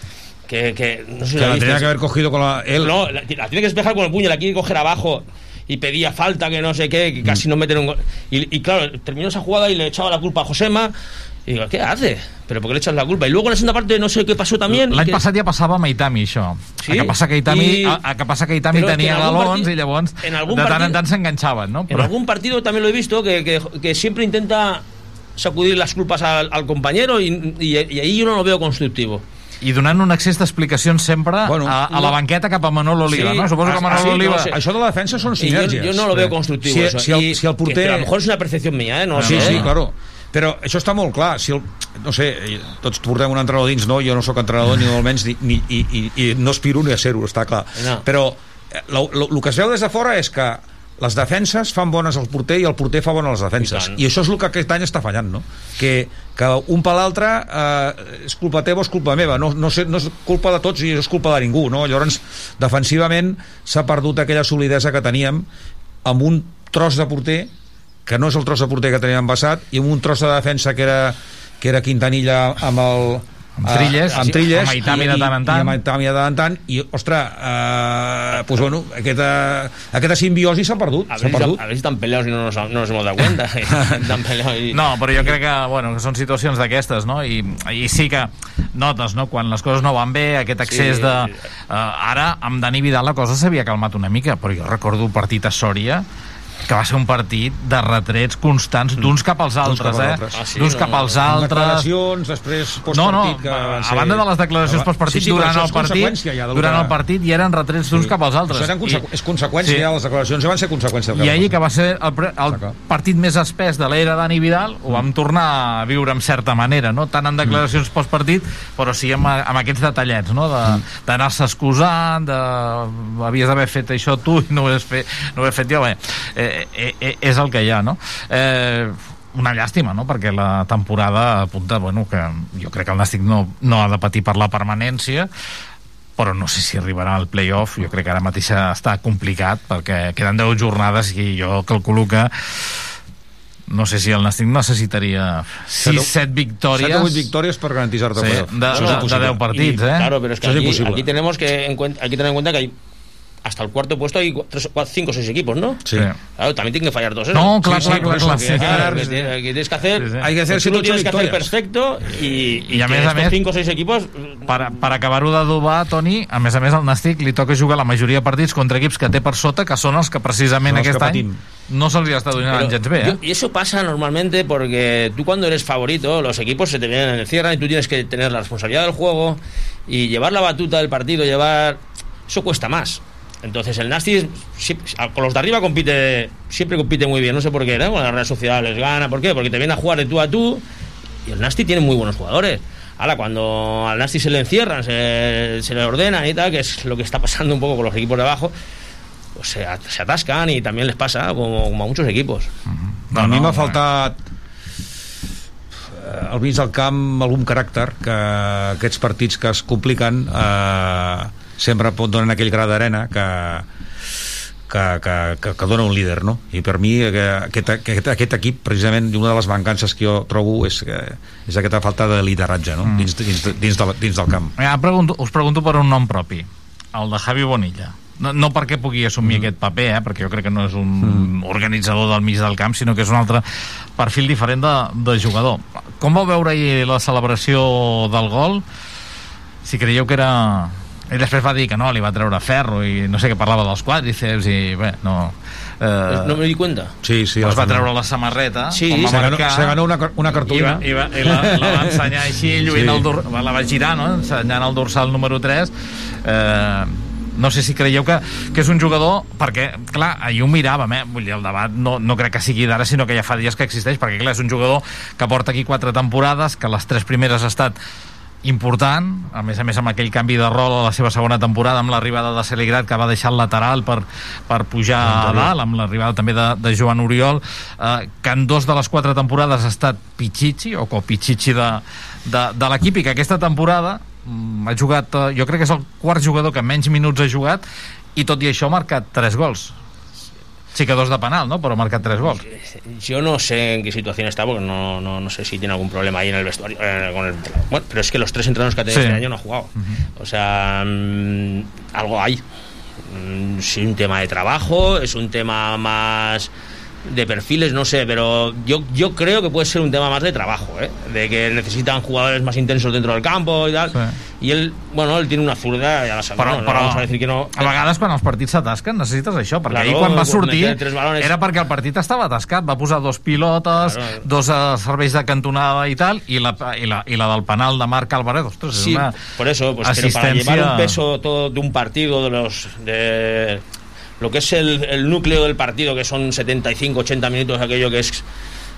que, que no sé si Que la tenía que haber cogido con la... Él, No, la, la tiene que despejar con el puño, la quiere coger abajo y pedía falta, que no sé qué, que Mm. casi no meten un gol. Y, y claro, terminó esa jugada y le echaba la culpa a Josema. Y digo, ¿qué hace? ¿Pero por qué le echas la culpa? Y luego en la segunda parte no sé qué pasó también. L'any que- passat ja passava amb Itami, això. Sí? A que passa que Itami, I- a, a que passa que Itami Però que tenia en galons partit- i llavors en algun de tant en partit- tant s'enganxaven, no? En algún partido también lo he visto que, que- que siempre intenta sacudir las culpas al, al compañero y, y- y ahí yo no lo veo constructivo. i donant un accés d'explicacions sempre Bueno, a, a no. la banqueta cap a Manol Oliva, Sí, no? Suposo que ah, Manol sí, no Oliva... sé. Això de la defensa són sinergies. yo no lo veo constructivo Si, eso. si, el, si el que- porter... pero a lo mejor es una percepción mía, ¿eh? No sí, sé. sí, ¿eh? claro. Però això està molt clar. Si el, no sé, tots portem un entrenador dins, no? Jo no sóc entrenador ni molt menys, ni, ni, i, i, i no aspiro ni a ser-ho, està clar. No. Però eh, el que es veu des de fora és que les defenses fan bones al porter i el porter fa bones les defenses. I. I, això és el que aquest any està fallant, no? Que, que un per l'altre eh, és culpa teva o és culpa meva. No, no, sé, no és culpa de tots i és culpa de ningú, no? Llavors, defensivament s'ha perdut aquella solidesa que teníem amb un tros de porter que no és el tros de porter que teníem en passat i amb un tros de defensa que era, que era Quintanilla amb el Amb Trilles, eh, amb sí, Trilles amb i- de tant en tant. i amb Aitami de tant en tant i, ostres, eh, pues bueno, aquesta, aquesta simbiosi s'ha perdut, A si, perdut. a si están peleados y no nos, no nos hemos dado cuenta. Y- No, però jo crec que, bueno, que són situacions d'aquestes, no? I, I sí que notes, no?, quan les coses no van bé, aquest accés Sí. de... Uh, ara, amb Dani Vidal la cosa s'havia calmat una mica, però jo recordo el partit a Sòria que va ser un partit de retrets constants d'uns cap als altres, cap als eh? altres. Ah, sí, d'uns no, cap als altres. declaracions, després postpartit, No, no, que van a ser- banda de les declaracions Ah, postpartit, sí, sí, durant el partit, ja durant el partit hi eren retrets d'uns cap als altres. Això eren consequ... és conseqüència, sí. ja, les declaracions ja van ser conseqüència del I ahir, que va ser el, pre- el partit més espès de l'era Dani Vidal, ho vam tornar a viure en certa manera, no? tant en declaracions postpartit, però sí amb, amb aquests detallets, no? De- d'anar-se excusant, de... havies d'haver fet això tu i no ho has fet, no ho he fet jo. Bé, eh, eh, eh, és el que hi ha, no? Eh, una llàstima, no? perquè la temporada apunta bueno, que jo crec que el Nàstic no, no ha de patir per la permanència però no sé si arribarà al playoff jo crec que ara mateix està complicat perquè queden 10 jornades i jo calculo que no sé si el Nàstic necessitaria 6-7 victòries 7 o 8 victòries per garantir-te Sí, de- de- de 10 partits, Y, ¿eh? Claro, pero es que aquí, aquí tenemos que que tener en cuenta que hay hasta el cuarto puesto hay tres, cuatro, cinco o seis equipos, ¿no? Sí. Claro, también tienen que fallar dos. ¿eh? No, claro, Sí, claro, claro, que, claro, que que tienes que hacer. Sí, sí. Hay que hacer tú lo tienes que hacer victorias. perfecto y, y, I a que més a més- cinco o seis equipos per, per acabar-ho d'adobar, Toni, a més a més al Nàstic li toca jugar la majoria de partits contra equips que té per sota, que són els que precisament els aquest que any no se'ls està donant gens bé, eh? y eso pasa normalmente porque tú cuando eres favorito, los equipos se te vienen en el cierre y tú tienes que tener la responsabilidad del juego y llevar la batuta del partido, llevar... Eso cuesta más. Entonces el Nasty con los de arriba compite, siempre compite muy bien, no sé por qué, ¿no? La Real Sociedad les gana, ¿por qué? Porque te viene a jugar de tú a tú y el Nasty tiene muy buenos jugadores. Ahora, cuando al Nasty se le encierran, se, se le ordenan y tal, que es lo que está pasando un poco con los equipos de abajo, pues se, at- se atascan y también les pasa como, como a muchos equipos. No, a mi m'ha faltat eh, al mig del camp algun caràcter que aquests partits que es compliquen eh, sempre pot donar aquell gra d'arena que, que, que, que, que dona un líder no? i per mi eh, que aquest, aquest, aquest equip precisament una de les mancances que jo trobo és, que, és aquesta falta de lideratge no? dins, dins, dins, de, dins del camp Ja, pregunto, us pregunto per un nom propi, el de Javi Bonilla. No, no perquè pugui assumir mm. aquest paper, eh, perquè jo crec que no és un mm. organitzador del mig del camp, sinó que és un altre perfil diferent de, de jugador. Com vau veure ahir la celebració del gol? Si creieu que era... Ell després va dir que no, li va treure ferro i no sé què parlava dels quadríceps i bé, no... Eh, No me di cuenta. Sí, sí. es va treure la samarreta Sí, com va se ganó- marcar, se ganó una una cartulina. i, va, i, va, i la, la va ensenyar així lluint Sí. el dor, la va girar no? ensenyant el dorsal número 3 eh, no sé si creieu que, que és un jugador perquè, clar, ahir ho miràvem eh? Vull dir, el debat no, no crec que sigui d'ara sinó que ja fa dies que existeix, perquè clar, és un jugador que porta aquí quatre temporades, que les tres primeres ha estat important, a més a més amb aquell canvi de rol a la seva segona temporada amb l'arribada de Celigrat que va deixar el lateral per, per pujar a dalt amb l'arribada també de, de Joan Oriol eh, que en dos de les quatre temporades ha estat Pichichi o Copichichi de, de, de l'equip i que aquesta temporada mm, ha jugat, eh, jo crec que és el quart jugador que menys minuts ha jugat i tot i això ha marcat tres gols sí que dos de penal, ¿no? però ha marcat tres gols Yo no sé en qué situación está, porque no, no, no sé si tiene algún problema ahí en el vestuario. eh, con el- bueno, pero es que los tres entrenos que ha tenido Sí. este año no ha jugado. O sea, mm, algo hay. Mm, Sí, un tema de trabajo, es un tema más de perfiles, no sé, pero yo, yo creo que puede ser un tema más de trabajo, ¿eh? de que necesitan jugadores más intensos dentro del campo y tal. Y él, bueno, él tiene una zurda, ya la sabemos, però, no, però vamos a decir que no. a vegades quan els partits s'atasquen necessites això, perquè Claro, ahir quan va sortir balones. era perquè el partit estava atascat, va posar dos pilotes Claro. dos uh, serveis de cantonada i tal, i la, i la, i la del penal de Marc Álvarez ostres, Sí, és una por eso, pues pero para assistència... llevar un peso todo de un partido, de los de lo que es el, el núcleo del partido, que son 75, 80 minutos, aquello que es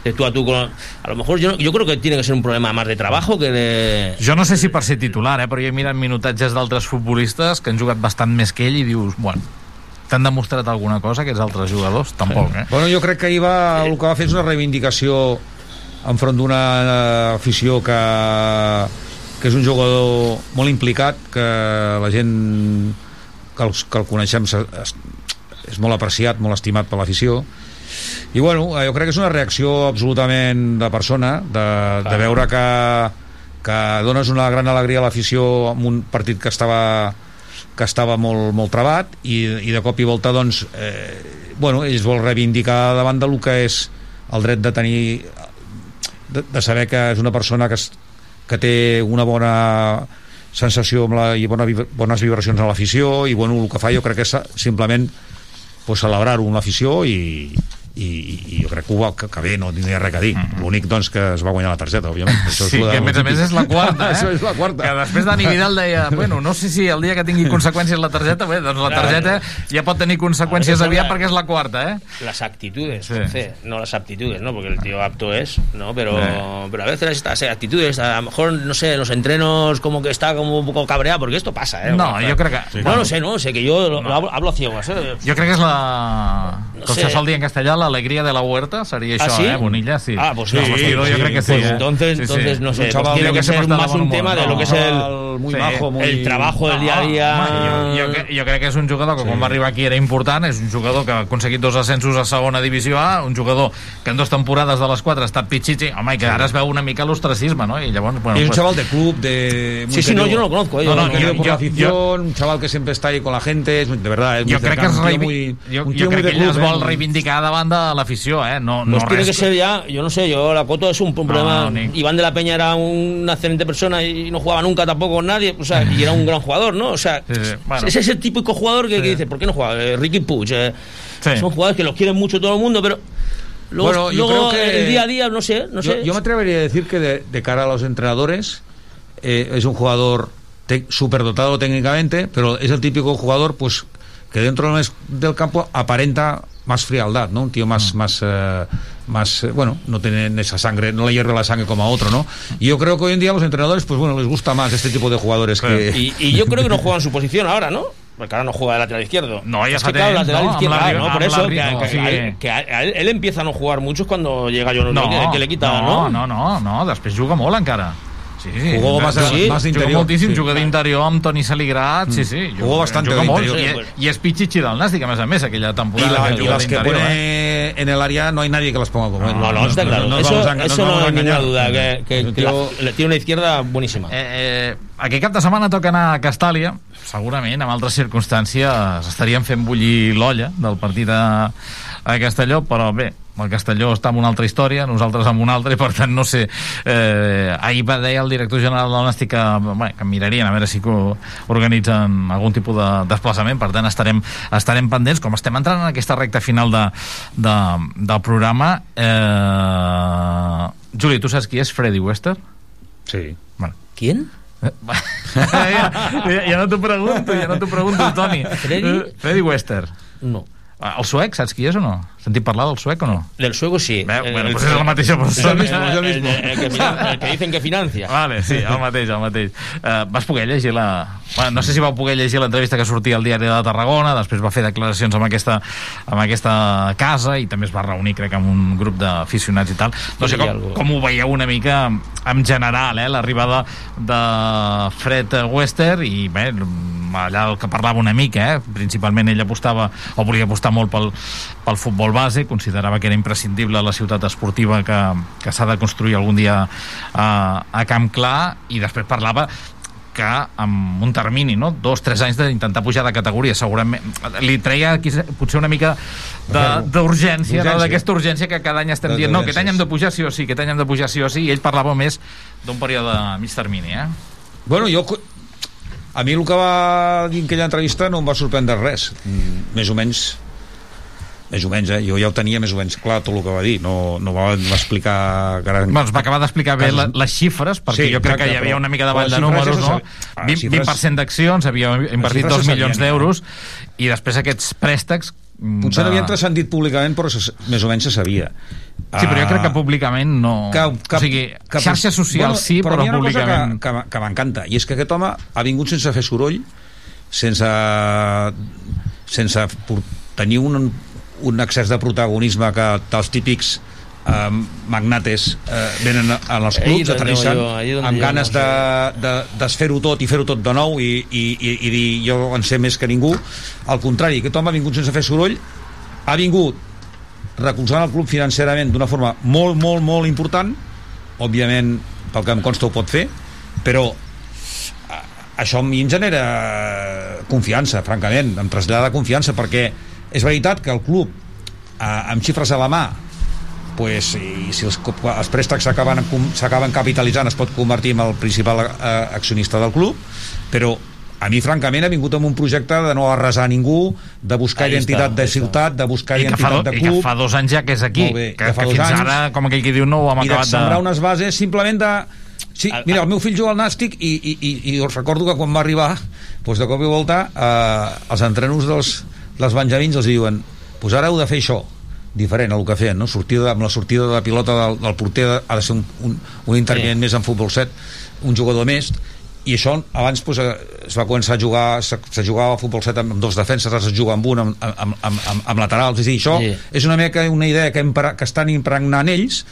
de tú a tú con... A lo mejor yo, yo creo que tiene que ser un problema más de trabajo que de... Jo no sé si per ser titular, eh, però jo he mirat minutatges d'altres futbolistes que han jugat bastant més que ell i dius, bueno, t'han demostrat alguna cosa aquests altres jugadors? Tampoc, eh? Bueno, jo crec que ahir va, el que va fer és una reivindicació enfront d'una eh, afició que, que és un jugador molt implicat, que la gent que, els, que el coneixem és molt apreciat, molt estimat per l'afició. I bueno, eh, jo crec que és una reacció absolutament de persona de, de veure que, que dones una gran alegria a l'afició en un partit que estava que estava molt, molt trebat i, i de cop i volta doncs eh, bueno, ells vol reivindicar davant del que és el dret de tenir de, de saber que és una persona que, es, que té una bona sensació amb la, i bona, bones vibracions a l'afició i bueno, el que fa jo crec que és simplement pues, celebrar-ho amb l'afició i, i, i, jo crec que, ho va, que, que bé, no tindria res a dir l'únic doncs que es va guanyar la targeta òbviament Això és Sí, que a més a més és la quarta, eh? Això és la quarta Que després Dani Vidal deia, bueno, no sé si el dia que tingui conseqüències la targeta, bé, doncs la targeta ja pot tenir conseqüències aviat perquè és la quarta, eh? Las actitudes, Sí. José, no las aptitudes, ¿no? Porque el tío apto es, ¿no? Pero, Eh. pero a veces estas actitudes, a lo mejor, no sé, en los entrenos como que está como un poco cabreado, porque esto pasa, ¿eh? No, Bueno, yo creo que- No bueno. lo sé, no sé, que yo lo, lo hablo, hablo a ciegas, ¿eh? Jo crec que és la... No com sé. se sol dir en castellà, l'alegria de la huerta, seria ¿Ah, això, sí? eh, Bonilla? Sí. Ah, pues sí, no, sí, sí, crec que sí. pues eh? entonces- Sí, sí. entonces, no sé, pues tiene que que ser más un tema humor. de lo que es el- muy majo, muy- el trabajo del día a día. Home, jo, jo, cre- jo crec que és un jugador que quan va arribar aquí era important, és un jugador que ha aconseguit dos ascensos a segona divisió A, un jugador que en dues temporades de les quatre ha estat pitxitxi, home, i que ara es veu una mica l'ostracisme, no? I llavors, bueno, es un pues- chaval de club, de... muy Sí, sí, no, yo no lo conozco, eh, No, yo no, no- yo- por la yo- afición, un chaval que siempre está ahí con la gente, de verdad, es muy jo crec que cercano, es un tío reivi... muy, jo, crec que ell es vol eh, reivindicar davant de l'afició, eh? No, no Pues tiene res que ser ya, yo no sé, yo la Coto es un problema. Iván de la Peña era una excelente persona y no jugaba nunca tampoco con nadie, o sea, y era un gran jugador, ¿no? O sea, Sí, sí, bueno. es ese típico jugador que, que dice, ¿por qué no juega? Eh, Ricky Puig, eh, son jugadores que los quieren mucho todo el mundo, pero luego, Bueno, yo luego creo que- el día a día, no sé, no yo, sé. yo me atrevería a decir que de, de cara a los entrenadores eh, es un jugador superdotado técnicamente, pero es el típico jugador pues que dentro del campo aparenta más frialdad, ¿no? Un tío más, más, eh, más eh, bueno, no tiene esa sangre, no le hierve la sangre como a otro, ¿no? Y yo creo que hoy en día a los entrenadores, pues bueno, les gusta más este tipo de jugadores que... Y, y yo creo que no juega en su posición ahora, ¿no? Porque ahora no juega de lateral izquierdo. No, ya es que claro, temps, lateral no? izquierdo, Ri- ¿no? Por eso que, que- sí. a él, que a él, él empieza a no jugar mucho es cuando llega John No, que, que le quita, no, ¿no? no, no, no, després juga molt encara. Sí, sí. Jugó de- sí, juga interior, moltíssim, sí. juga d'interior amb Toni Saligrat, sí, sí. Jugó juga- bastante juga molt, interior. I, i és pitxitxi del Nàstic, a més a més, aquella temporada la- que y juga las que pone eh? en el área no hay nadie que las ponga como él. No, no, está claro. nos eso vamos a- nos eso no a hay ninguna duda. Que, que- que la- tío- le tiene una izquierda buenísima. Eh, eh, aquest cap de setmana toca anar a Castàlia segurament en altres circumstàncies estaríem fent bullir l'olla del partit a, a Castelló però bé, el Castelló està en una altra història nosaltres en una altra i per tant no sé eh, ahir va dir el director general del Nàstic que, bé, que mirarien a veure si organitzen algun tipus de desplaçament per tant estarem, estarem pendents com estem entrant en aquesta recta final de, de, del programa eh... Juli, tu saps qui és Freddy Wester? Sí. Bueno. ¿Quién? ja, ja, ja no t'ho pregunto, ja no t'ho pregunto, Toni. Freddy? Eh, Freddy Wester. No. Ah, El suec, saps qui és o no? Sentit parlar del suec o no? Del sueco sí. Bé, El- bueno, el- pues és la mateixa persona. el- el- el- el que el que dicen que financia. Vale, sí, el mateix, el mateix. Uh, vas poder llegir la... Bueno, no sé si vau poder llegir l'entrevista que sortia al diari de Tarragona, després va fer declaracions amb aquesta, amb aquesta casa i també es va reunir, crec, amb un grup d'aficionats i tal. No sé com, com ho veieu una mica en general, eh, l'arribada de Fred Wester i bé, allà el que parlava una mica, eh, principalment ell apostava o volia apostar molt pel, pel futbol base, considerava que era imprescindible la ciutat esportiva que, que s'ha de construir algun dia a, a Camp Clar i després parlava que amb un termini, no? dos, tres anys d'intentar pujar de categoria, segurament li treia aquí, potser una mica d'urgència, no? D'aquesta urgència que cada any estem dient, no, aquest any hem de pujar sí o sí, aquest any hem de pujar sí o sí, i ell parlava més d'un període de mig termini, eh? Bueno, jo... A mi el que va dir en aquella entrevista no em va sorprendre res. Mm, Més o menys més o menys, eh? jo ja ho tenia més o menys clar tot el que va dir, no, no va, explicar gran... Bueno, es va acabar d'explicar bé la, les xifres, perquè Sí, jo crec exacte, que hi havia una mica de ball de números, no? sab- Ah, 20%, xifres- 20 d'accions, havia invertit xifres 2 se milions sabien, d'euros, i després aquests préstecs... mm, Potser no de- havien transcendit públicament, però se, més o menys se sabia. Sí, però jo crec que Ah, públicament no... Cap, cap, o sigui, xarxes socials sí, però, hi ha una públicament... cosa que, que, que m'encanta, i és que aquest home ha vingut sense fer soroll, sense, sense tenir un, un excés de protagonisme que dels típics eh, magnates eh, venen als Ahí clubs, aterrissen amb ganes de, de desfer-ho tot i fer-ho tot de nou i, i, i, i dir jo en sé més que ningú. Al contrari, aquest home ha vingut sense fer soroll ha vingut recolzant el club financerament d'una forma molt, molt, molt important òbviament pel que em consta ho pot fer però a- això a mi em genera confiança, francament, em trasllada confiança perquè és veritat que el club eh, amb xifres a la mà pues, i si els, els préstecs s'acaben capitalitzant es pot convertir en el principal eh, accionista del club però a mi francament ha vingut amb un projecte de no arrasar ningú de buscar Ahí identitat està, de ciutat de buscar I fa, identitat do, de I que club. fa dos anys ja que és aquí, bé, que, que fa que fins anys. ara, com aquell que diu, no ho hem i de acabat sembrar de... unes bases simplement de... Sí, mira, el meu fill juga al Nàstic i, i, i, i us recordo que quan va arribar, doncs de cop i volta, eh, els entrenos dels, dels benjamins els diuen pues ara heu de fer això, diferent a el que feien, no? Sortida, amb la sortida de pilota del, del porter ha de ser un, un, un intervinent sí. més en futbol 7, un jugador més, i això abans pues, eh, es va començar a jugar se, se jugava a futbol 7 amb, dos defenses ara es juga amb un amb, amb, amb, amb, amb laterals és a dir, això Sí. és una mica una idea que, impra, que estan impregnant ells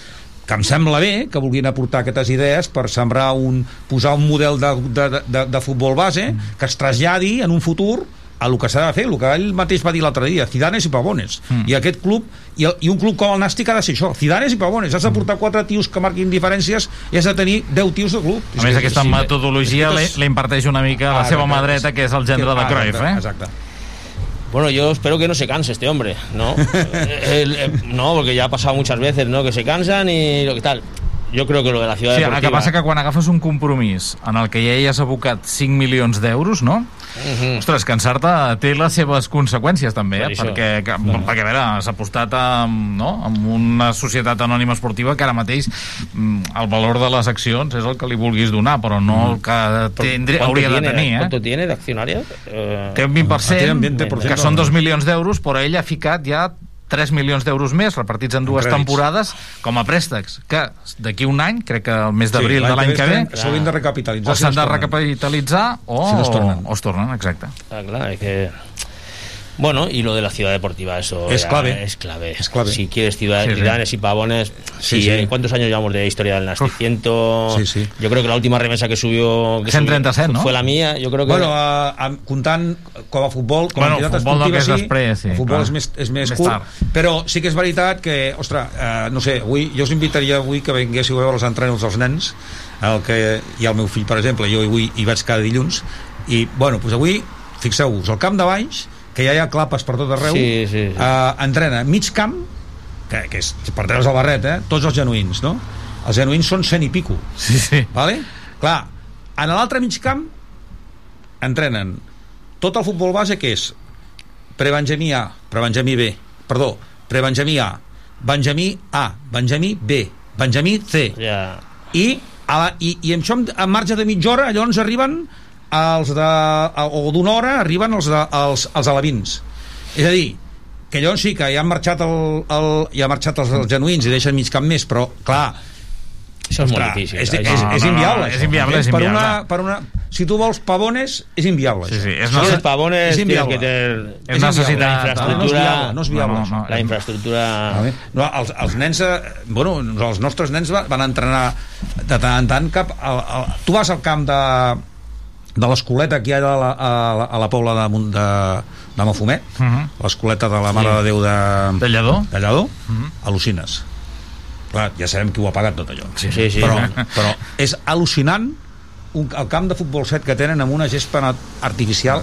que em sembla bé que vulguin aportar aquestes idees per sembrar un, posar un model de, de, de, de futbol base que es traslladi en un futur a el que s'ha de fer, el que ell mateix va dir l'altre dia, Zidanes i Pavones. Mm. I aquest club, i, el, i un club com el Nàstic ha de ser això, Zidanes i Pavones. Has de portar quatre tios que marquin diferències i has de tenir 10 tios de club. A més, aquesta metodologia és que li, és- li imparteix una mica la Ah, seva exacte. mà dreta, que és el gendre de Ah, Cruyff, eh? Exacte. Bueno, yo espero que no se canse este hombre, ¿no? Eh, el- eh, no, porque ya ha pasado muchas veces, ¿no? Que se cansan y lo que tal. Yo creo que lo de la ciudad Sí, el deportiva... que passa que quan agafes un compromís en el que ja hi has abocat 5 milions d'euros, no? Mhm. Ostres, cansar-te té les seves conseqüències també, Per eh? això. perquè, que, perquè a veure, s'ha apostat amb, no? amb una societat anònima esportiva que ara mateix mm, el valor de les accions és el que li vulguis donar, però no el que ¿Cuánto hauria de tiene, tenir. Eh? ¿Cuánto tiene de accionarios? Eh, Té un 20%, Té un 20%, que són 2 milions d'euros, però ell ha ficat ja 3 milions d'euros més repartits en dues crèdits. temporades com a préstecs, que d'aquí un any, crec que el mes d'abril Sí, de l'any que ve, S'haurien de recapitalitzar. o si s'han es de recapitalitzar o, Si no es tornen. o es tornen, exacte. Ah, claro, es que... Bueno, y lo de la ciudad deportiva, eso Es ya clave. Es clave. Es clave. Si quieres ciudad, Sí, sí. y pavones, Sí, sí, sí. ¿eh? ¿cuántos años llevamos de historia del sí. Yo creo que la última remesa que subió, que 137, subió ¿no? fue la mía. Yo creo que... Bueno, uh, amb, comptant com a futbol, com Bueno, a entitat futbol no, que esportiva, és sí, després, sí, el futbol clar. és més, és més, Més curt, tard. però sí que és veritat que, ostres, uh, no sé, avui, jo us invitaria avui que vinguéssiu a veure els entrenos dels nens, el que hi ha el meu fill, per exemple, jo avui hi vaig cada dilluns, i, bueno, doncs avui, fixeu-vos, al camp de Baix, que ja hi ha clapes per tot arreu, Sí, sí, sí. Uh, entrena mig camp, que, que és per treure's el barret, eh? tots els genuïns, no? Els genuïns són cent i pico. Sí, sí. Vale? Clar, en l'altre mig camp entrenen tot el futbol base que és prebenjamí A, prebenjamí B, perdó, prebenjamí A, benjamí A, benjamí B, benjamí C. Ja. I, a la, i, i amb això en marge de mitja hora llavors arriben els de, o d'una hora arriben els, de, els, els alevins. És a dir, que llavors sí que ja han marxat, el, el, ja han marxat els, els genuïns i deixen mig camp més, però clar, Això és molt difícil. És, és, és, no, no, inviable. és inviable, és per inviable. Una, per una, si tu vols pavones, és inviable. Sí, sí, és Si una- quieres pavones, és inviable. que tener És necessitat- la No és infraestructura... viable, no és viable. No, no, no. La infraestructura... No, els, els nens, eh, bueno, els nostres nens va- van entrenar de tant en tant cap... Al, al, tu vas al camp de, de l'escoleta que hi ha a la, a la, a la Pobla de, de, de Mafumet, Uh -huh. l'escoleta de la Mare Sí. de Déu de, De Lledó? de Lledó, Mhm. al·lucines. Clar, ja sabem qui ho ha pagat tot allò. Sí, sí, sí. Però, però és al·lucinant un, el camp de futbol 7 que tenen amb una gespa artificial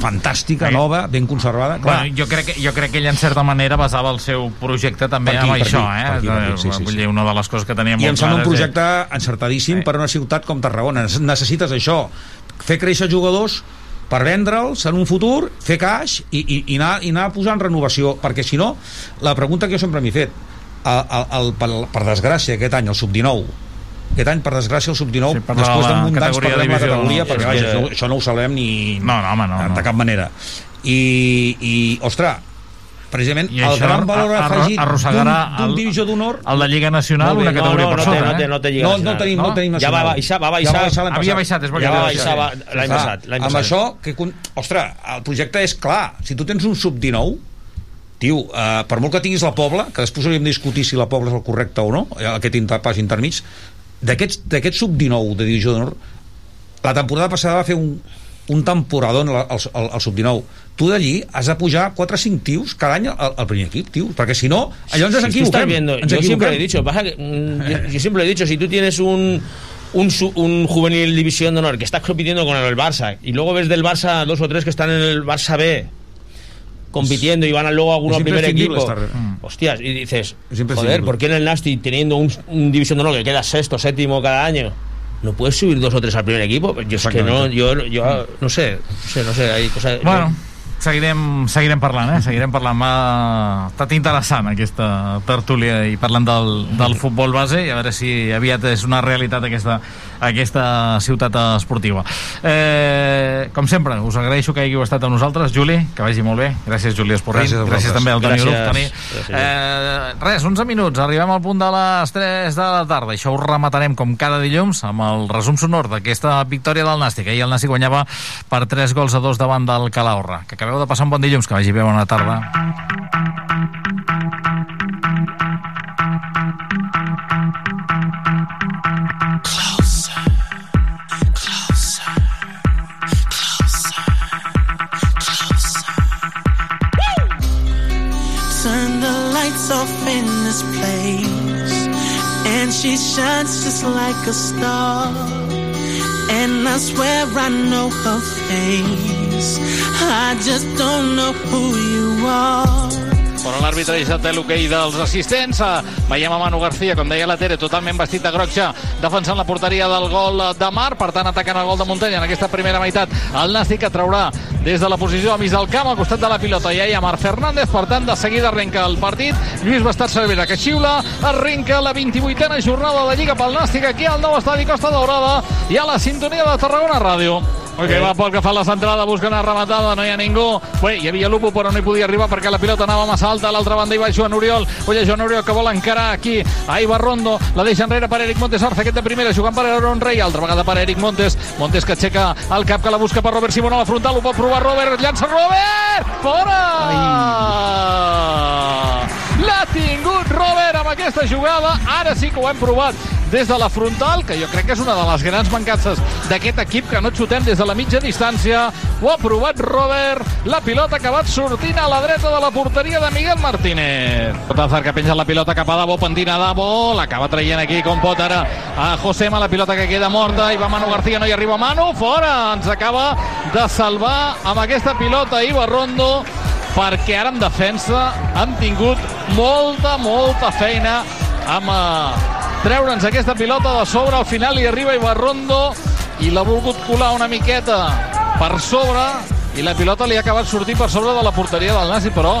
fantàstica, Ai. nova, ben conservada. Clar, Bueno, jo, crec que, jo crec que ell en certa manera basava el seu projecte també Per aquí, amb per això, aquí, eh? per aquí, per aquí, sí, sí, Vull sí. dir, una de les coses que tenia I molt em sembla un projecte encertadíssim per a una ciutat com Tarragona. Necessites això, fer créixer jugadors per vendre'ls en un futur, fer caix i, i, i, anar, i anar posant renovació, perquè si no, la pregunta que jo sempre m'he fet, el, el, el, per, per desgràcia, aquest any, el sub-19, aquest any, per desgràcia, el sub-19, Sí, després d'un munt d'anys categoria perdem la categoria, no? perquè Sí, vaja, no, això no ho salem ni... No, no, home, no, de, no. cap manera. I, i ostres, precisament I el gran valor arro- afegit d'un arrossegarà d'un el- divisió d'honor El de Lliga Nacional, bé, una categoria no, no, per no sota, té, no té, eh? no té Lliga no, no tenim, no, No? tenim Ja nacional. va baixar, va Ja baixar. va baixar Havia passat. baixat, és Ja va baixar l'any Clar, passat. L'any amb passat. això, que, ostres, el projecte és clar. Si tu tens un sub-19, tio, eh, per molt que tinguis la Pobla, que després hauríem de discutir si la Pobla és el correcte o no, aquest inter, pas intermig, d'aquest sub-19 de divisió d'honor, la temporada passada va fer un, un temporador al, al, al, al sub-19. Tu d'allí has de pujar 4 o 5 tios cada any al, al primer equip, tio, perquè si no, allò ens Si tú estás equivoquem. viendo, ens yo siempre lo he dicho, pasa que, mm, yo, yo siempre he dicho, si tú tienes un, un, un juvenil división de honor que estás compitiendo con el Barça y luego ves del Barça dos o tres que están en el Barça B compitiendo y van a luego a alguno al primer equipo. estar- Mm. Hostias, y dices, joder, ¿por qué en el Nasty teniendo un, un división de honor que queda sexto, séptimo cada año? no puedes subir dos o tres al primer equipo. Yo es que no, yo, yo no sé, no sé, no sé, hay cosas... Bueno, seguirem, seguirem parlant, eh? Seguirem parlant. M'ha estat interessant aquesta tertúlia i parlant del, del futbol base i a veure si aviat és una realitat aquesta, aquesta ciutat esportiva. Eh, com sempre, us agraeixo que hàgiu estat amb nosaltres. Juli, que vagi molt bé. Gràcies, Juli Esporrin. Gràcies Gràcies també al Toni. Grup. Toni. Eh, res, 11 minuts. Arribem al punt de les 3 de la tarda. Això ho rematarem com cada dilluns amb el resum sonor d'aquesta victòria del Nàstic. Ahir el Nàstic guanyava per 3 gols a 2 davant del Calahorra. Que acabeu de passar un bon dilluns. Que vagi bé, bona tarda. Off in this place, and she shines just like a star. And I swear I know her face. Però l'àrbitre ja té l'hoquei dels assistents. Eh, Veiem a Manu García, com deia la Tere, totalment vestit de groc ja, defensant la porteria del gol de Mar, per tant atacant el gol de Muntanya en aquesta primera meitat. El Nàstic que traurà des de la posició a mig del camp, al costat de la pilota, i hi ha Marc Fernández, per tant, de seguida arrenca el partit. Lluís Bastat Cervera, que xiula, arrenca la 28a jornada de Lliga pel Nàstic aquí al nou estadi Costa Daurada i a la sintonia de Tarragona Ràdio. Ok, va Pol que fa la centrada, busca una rematada, no hi ha ningú. Bé, hi havia Lupo, però no hi podia arribar perquè la pilota anava massa alta. A l'altra banda hi va Joan Oriol. Oye, Joan Oriol que vol encarar aquí a Ibarrondo. La deixa enrere per Eric Montes. Orza aquest de primera, jugant per Aaron Rey. Altra vegada per Eric Montes. Montes que aixeca el cap, que la busca per Robert Simón a la frontal. Ho pot provar Robert. Llança Robert! Fora! L'ha tingut Robert amb aquesta jugada. Ara sí que ho hem provat des de la frontal, que jo crec que és una de les grans mancances d'aquest equip, que no xutem des de la mitja distància. Ho ha provat Robert. La pilota ha acabat sortint a la dreta de la porteria de Miguel Martínez. Potazar que penja la pilota cap a Davo, pentina Davo, l'acaba traient aquí com pot ara a Josema, la pilota que queda morta, i va Manu García, no hi arriba Manu, fora! Ens acaba de salvar amb aquesta pilota Ibarrondo perquè ara en defensa han tingut molta, molta feina amb eh, treure'ns aquesta pilota de sobre. Al final hi arriba Ibarrondo i l'ha volgut colar una miqueta per sobre i la pilota li ha acabat sortint per sobre de la porteria del Nasi, però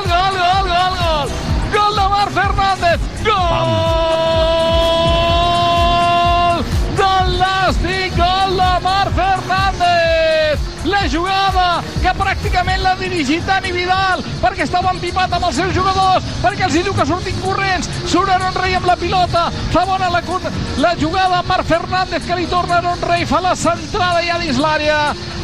dirigit Dani Vidal perquè estava empipat amb els seus jugadors perquè els hi diu que surtin corrents. Surt Aaron Rey amb la pilota fa bona la, la jugada Marc Fernández que li torna Aaron Rey fa la centrada ja dins l'àrea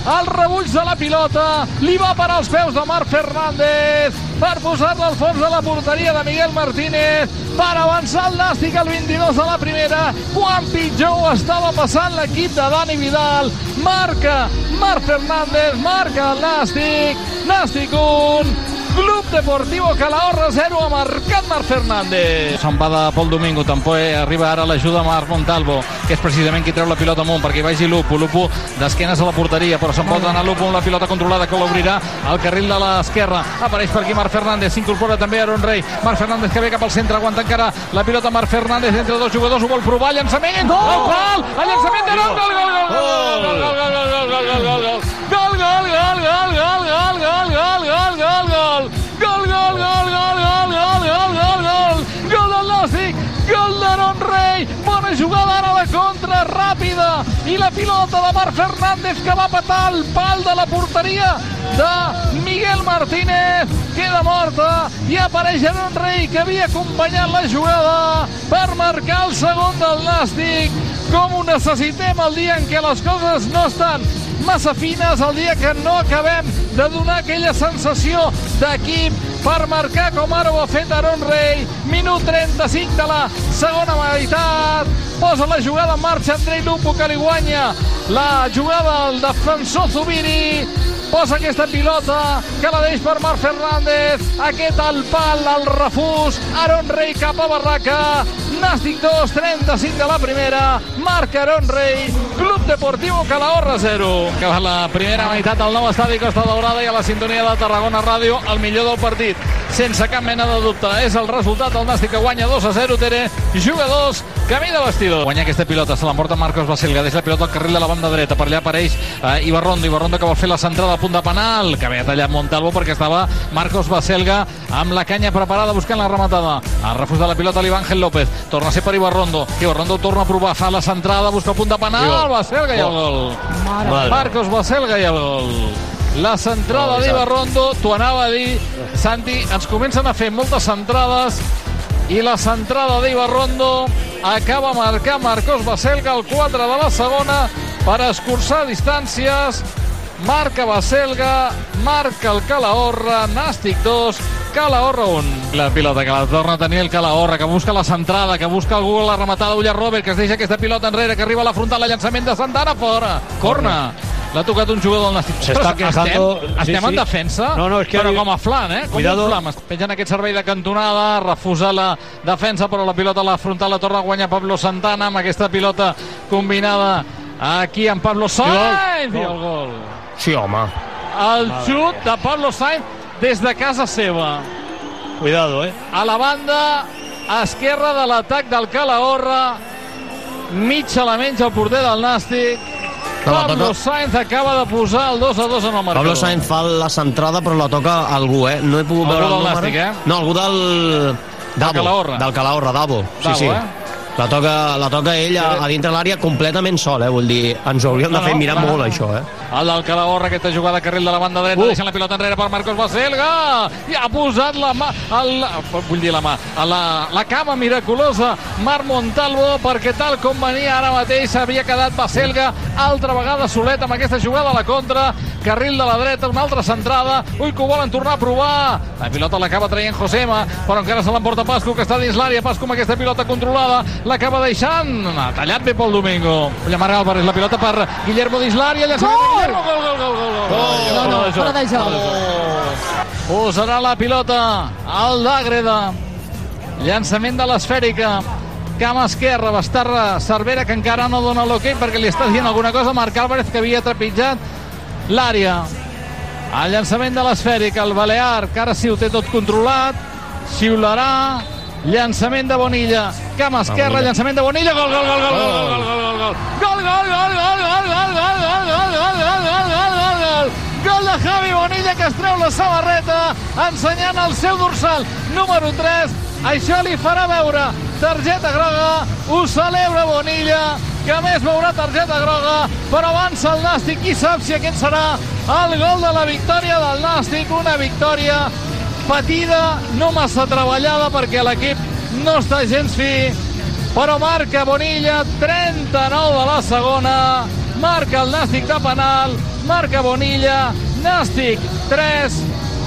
el rebuig de la pilota li va per als peus de Marc Fernández per posar-la al fons de la porteria de Miguel Martínez per avançar el Nàstic al 22 de la primera. Quan pitjor ho estava passant l'equip de Dani Vidal. Marca Marc Fernández marca el Nàstic. Nàstic 1 Club Deportivo Calahorra 0 ha marcat Marc Fernández. Se'n va de Pol Domingo, tampoc arriba ara l'ajuda de Marc Montalvo, que és precisament qui treu la pilota amunt, perquè hi vagi Lupo. Lupo d'esquenes a la porteria, però se'n pot anar Lupo amb la pilota controlada que l'obrirà al carril de l'esquerra. Apareix per aquí Marc Fernández, s'incorpora també Aaron Rey. Marc Fernández que ve cap al centre, aguanta encara la pilota Marc Fernández entre dos jugadors, ho vol provar, llançament, gol! El pal, el llançament de gol, gol, gol, gol, gol, gol, gol, gol, gol, gol, gol, gol, gol, gol, la pilota de Marc Fernández que va patar el pal de la porteria de Miguel Martínez. Queda morta i apareix Aaron Rey que havia acompanyat la jugada per marcar el segon del Nàstic. Com ho necessitem el dia en què les coses no estan massa fines, el dia que no acabem de donar aquella sensació d'equip per marcar com ara ho ha fet Aaron Rey. Minut 35 de la segona meitat. Posa la jugada en marxa Andrei Lupo que li guanya la jugada al defensor Zubiri posa aquesta pilota, que la deix per Marc Fernández, aquest al pal, al refús, Aaron Rey cap a Barraca, Nàstic 2, 35 de la primera, marca Aaron Rey, Club Deportiu Calahorra 0. Que la primera meitat del nou estadi Costa Daurada i a la sintonia de Tarragona Ràdio, el millor del partit, sense cap mena de dubte. És el resultat del Nàstic que guanya 2 a 0, Tere, jugadors, camí de vestidor. Guanya aquesta pilota, se l'emporta Marcos Baselga, deixa la pilota al carril de la banda dreta, per allà apareix eh, Ibarrondo, Ibarrondo que vol fer la centrada a punt de penal, que havia tallat Montalvo perquè estava Marcos Baselga amb la canya preparada buscant la rematada. Refús de la pilota l'Ivan Ángel López, torna a ser per Ibarrondo, Ibarrondo torna a provar, fa la centrada, busca el punt de penal, Baselga i el gol. Mare. Marcos Baselga i el gol. La centrada No, d'Ibarrondo, t'ho anava a dir, Santi, ens comencen a fer moltes centrades i la centrada d'Ibarrondo acaba marcar Marcos Baselga el 4 de la segona per escurçar distàncies marca Baselga marca el Calahorra Nàstic 2 Calahorra 1 la pilota que la torna a tenir el Calahorra que busca la centrada, que busca algú la rematada Ulla Robert, que es deixa aquesta pilota enrere que arriba a la frontal, el llançament de Santana fora corna L'ha tocat un jugador del Nàstic. Se está Però quejando- Estem, sí, estem sí. en defensa, No, no, és que però com a flan, eh? Com Cuidado. un flam. Pengen aquest servei de cantonada, refusa la defensa, però la pilota a la frontal la torna a guanyar Pablo Santana amb aquesta pilota combinada aquí amb Pablo Sainz i el gol. Sí, home. El xut de Pablo Sainz des de casa seva. Cuidado, eh. A la banda esquerra de l'atac del Calahorra, mig element el porter del Nàstic. La Pablo toca- Sainz acaba de posar el 2 a 2 en el marcador. Pablo Sainz fa la centrada però la toca algú, eh? No he pogut Algú veure el del número. Nàstic, eh? No, algú del... Davo, Calahorra. Del Calahorra, Davo. Sí, Davo, sí. eh? La toca, la toca ell a, a dintre l'àrea completament sol, eh? Vull dir, ens ho hauríem de fer mirar molt, això, eh? El del Calahorra, aquesta jugada carril de la banda dreta, uh. deixant la pilota enrere per Marcos Baselga, i ha posat la mà, el, vull dir la mà, la, la cama miraculosa Marc Montalvo, perquè tal com venia ara mateix s'havia quedat Baselga altra vegada solet amb aquesta jugada a la contra, carril de la dreta, una altra centrada, ui que ho volen tornar a provar, la pilota l'acaba traient Josema, però encara se l'emporta Pasco, que està dins l'àrea, Pasco amb aquesta pilota controlada, l'acaba deixant, ha tallat bé pel Domingo, Llamar Álvarez, la pilota per Guillermo dins l'àrea, llançament de Guillermo, gol, gol, gol, gol, gol. No, no, fora de joc. Posarà la pilota al d'Àgreda. Llançament de l'esfèrica. Cama esquerra, Bastarra, Cervera, que encara no dona l'hoquei perquè li està dient alguna cosa. Marc Álvarez, que havia trepitjat l'àrea. El llançament de l'esfèrica, el Balear, que ara sí ho té tot controlat. Xiularà. Llançament de Bonilla. Cama esquerra, llançament de Bonilla. Gol, gol, gol, gol, gol, gol, gol, gol, gol. Gol, gol, gol, gol, gol, gol, gol, gol, gol, gol, gol, gol, gol, gol, gol. Gol de Javi Bonilla que es treu la samarreta ensenyant el seu dorsal número 3. Això li farà veure targeta groga. Ho celebra Bonilla que a més veurà targeta groga però avança el Nàstic. Qui sap si aquest serà el gol de la victòria del Nàstic. Una victòria patida, no massa treballada perquè l'equip no està gens fi però marca Bonilla 39 de la segona marca el Nàstic de penal marca Bonilla Nàstic 3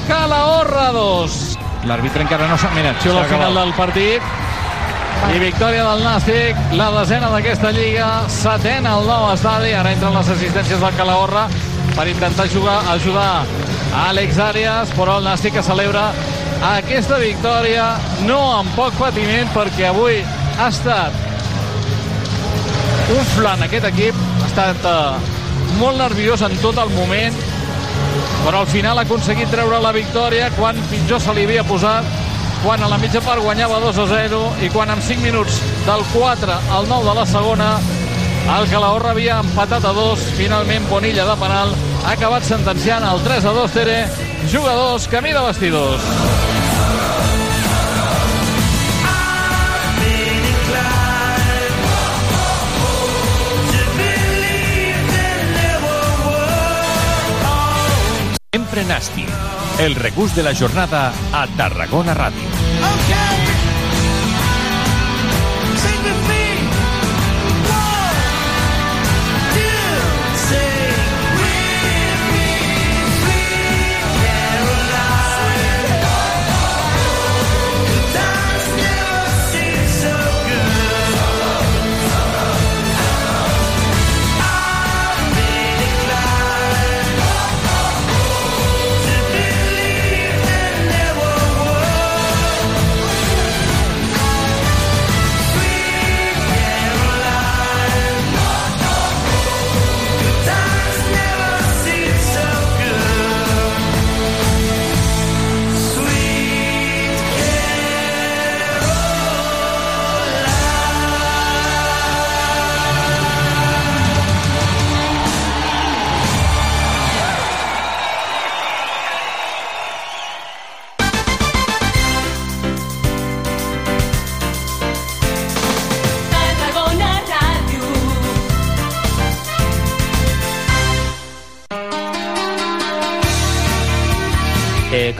Calahorra 2 l'àrbitre encara no sap mira, xiula al S'ha final del partit. I victòria del Nàstic, la desena d'aquesta lliga, setena al nou estadi, ara entren les assistències del Calahorra per intentar jugar, ajudar Àlex Arias, però el Nàstic que celebra aquesta victòria no amb poc patiment perquè avui ha estat un flan aquest equip, ha estat eh, molt nerviós en tot el moment, però al final ha aconseguit treure la victòria quan pitjor se li havia posat, quan a la mitja part guanyava 2 a 0 i quan en 5 minuts del 4 al 9 de la segona el Calahorra havia empatat a 2 finalment Bonilla de penal ha acabat sentenciant el 3 a 2 Tere jugadors, camí de vestidors Sempre Nasti. El regús de la jornada a Tarragona Ràdio. Eh,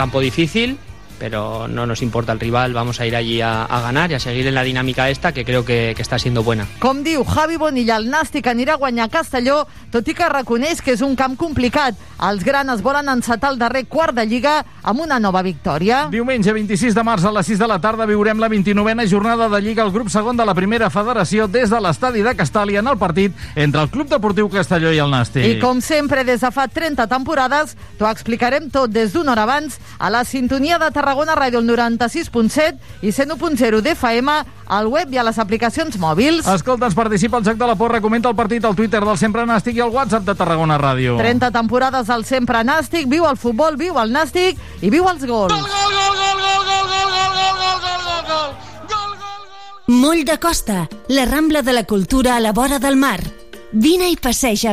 campo difícil, pero no nos importa el rival, vamos a ir allí a, a ganar y a seguir en la dinámica esta que creo que, que está siendo buena. Com diu Javi Bonilla, el Nàstic anirà a guanyar Castelló, tot i que reconeix que és un camp complicat. Els granes volen encetar el darrer quart de Lliga amb una nova victòria. Diumenge 26 de març a les 6 de la tarda viurem la 29a jornada de Lliga al grup segon de la primera federació des de l'estadi de Castàlia en el partit entre el Club Deportiu Castelló i el Nàstic. I com sempre, des de fa 30 temporades, t'ho explicarem tot des d'una hora abans a la sintonia de Tarragona Ràdio, el 96.7 i 101.0 d'FM, al web i a les aplicacions mòbils. Escolta, ens participa al Joc de la Porra, comenta el partit al Twitter del Sempre Nàstic i al WhatsApp de Tarragona Ràdio. 30 temporades al Sempre Nàstic, viu el futbol, viu el Nàstic i viu els gols. Moll de Costa, la Rambla de la Cultura a la vora del mar. Vine i passeja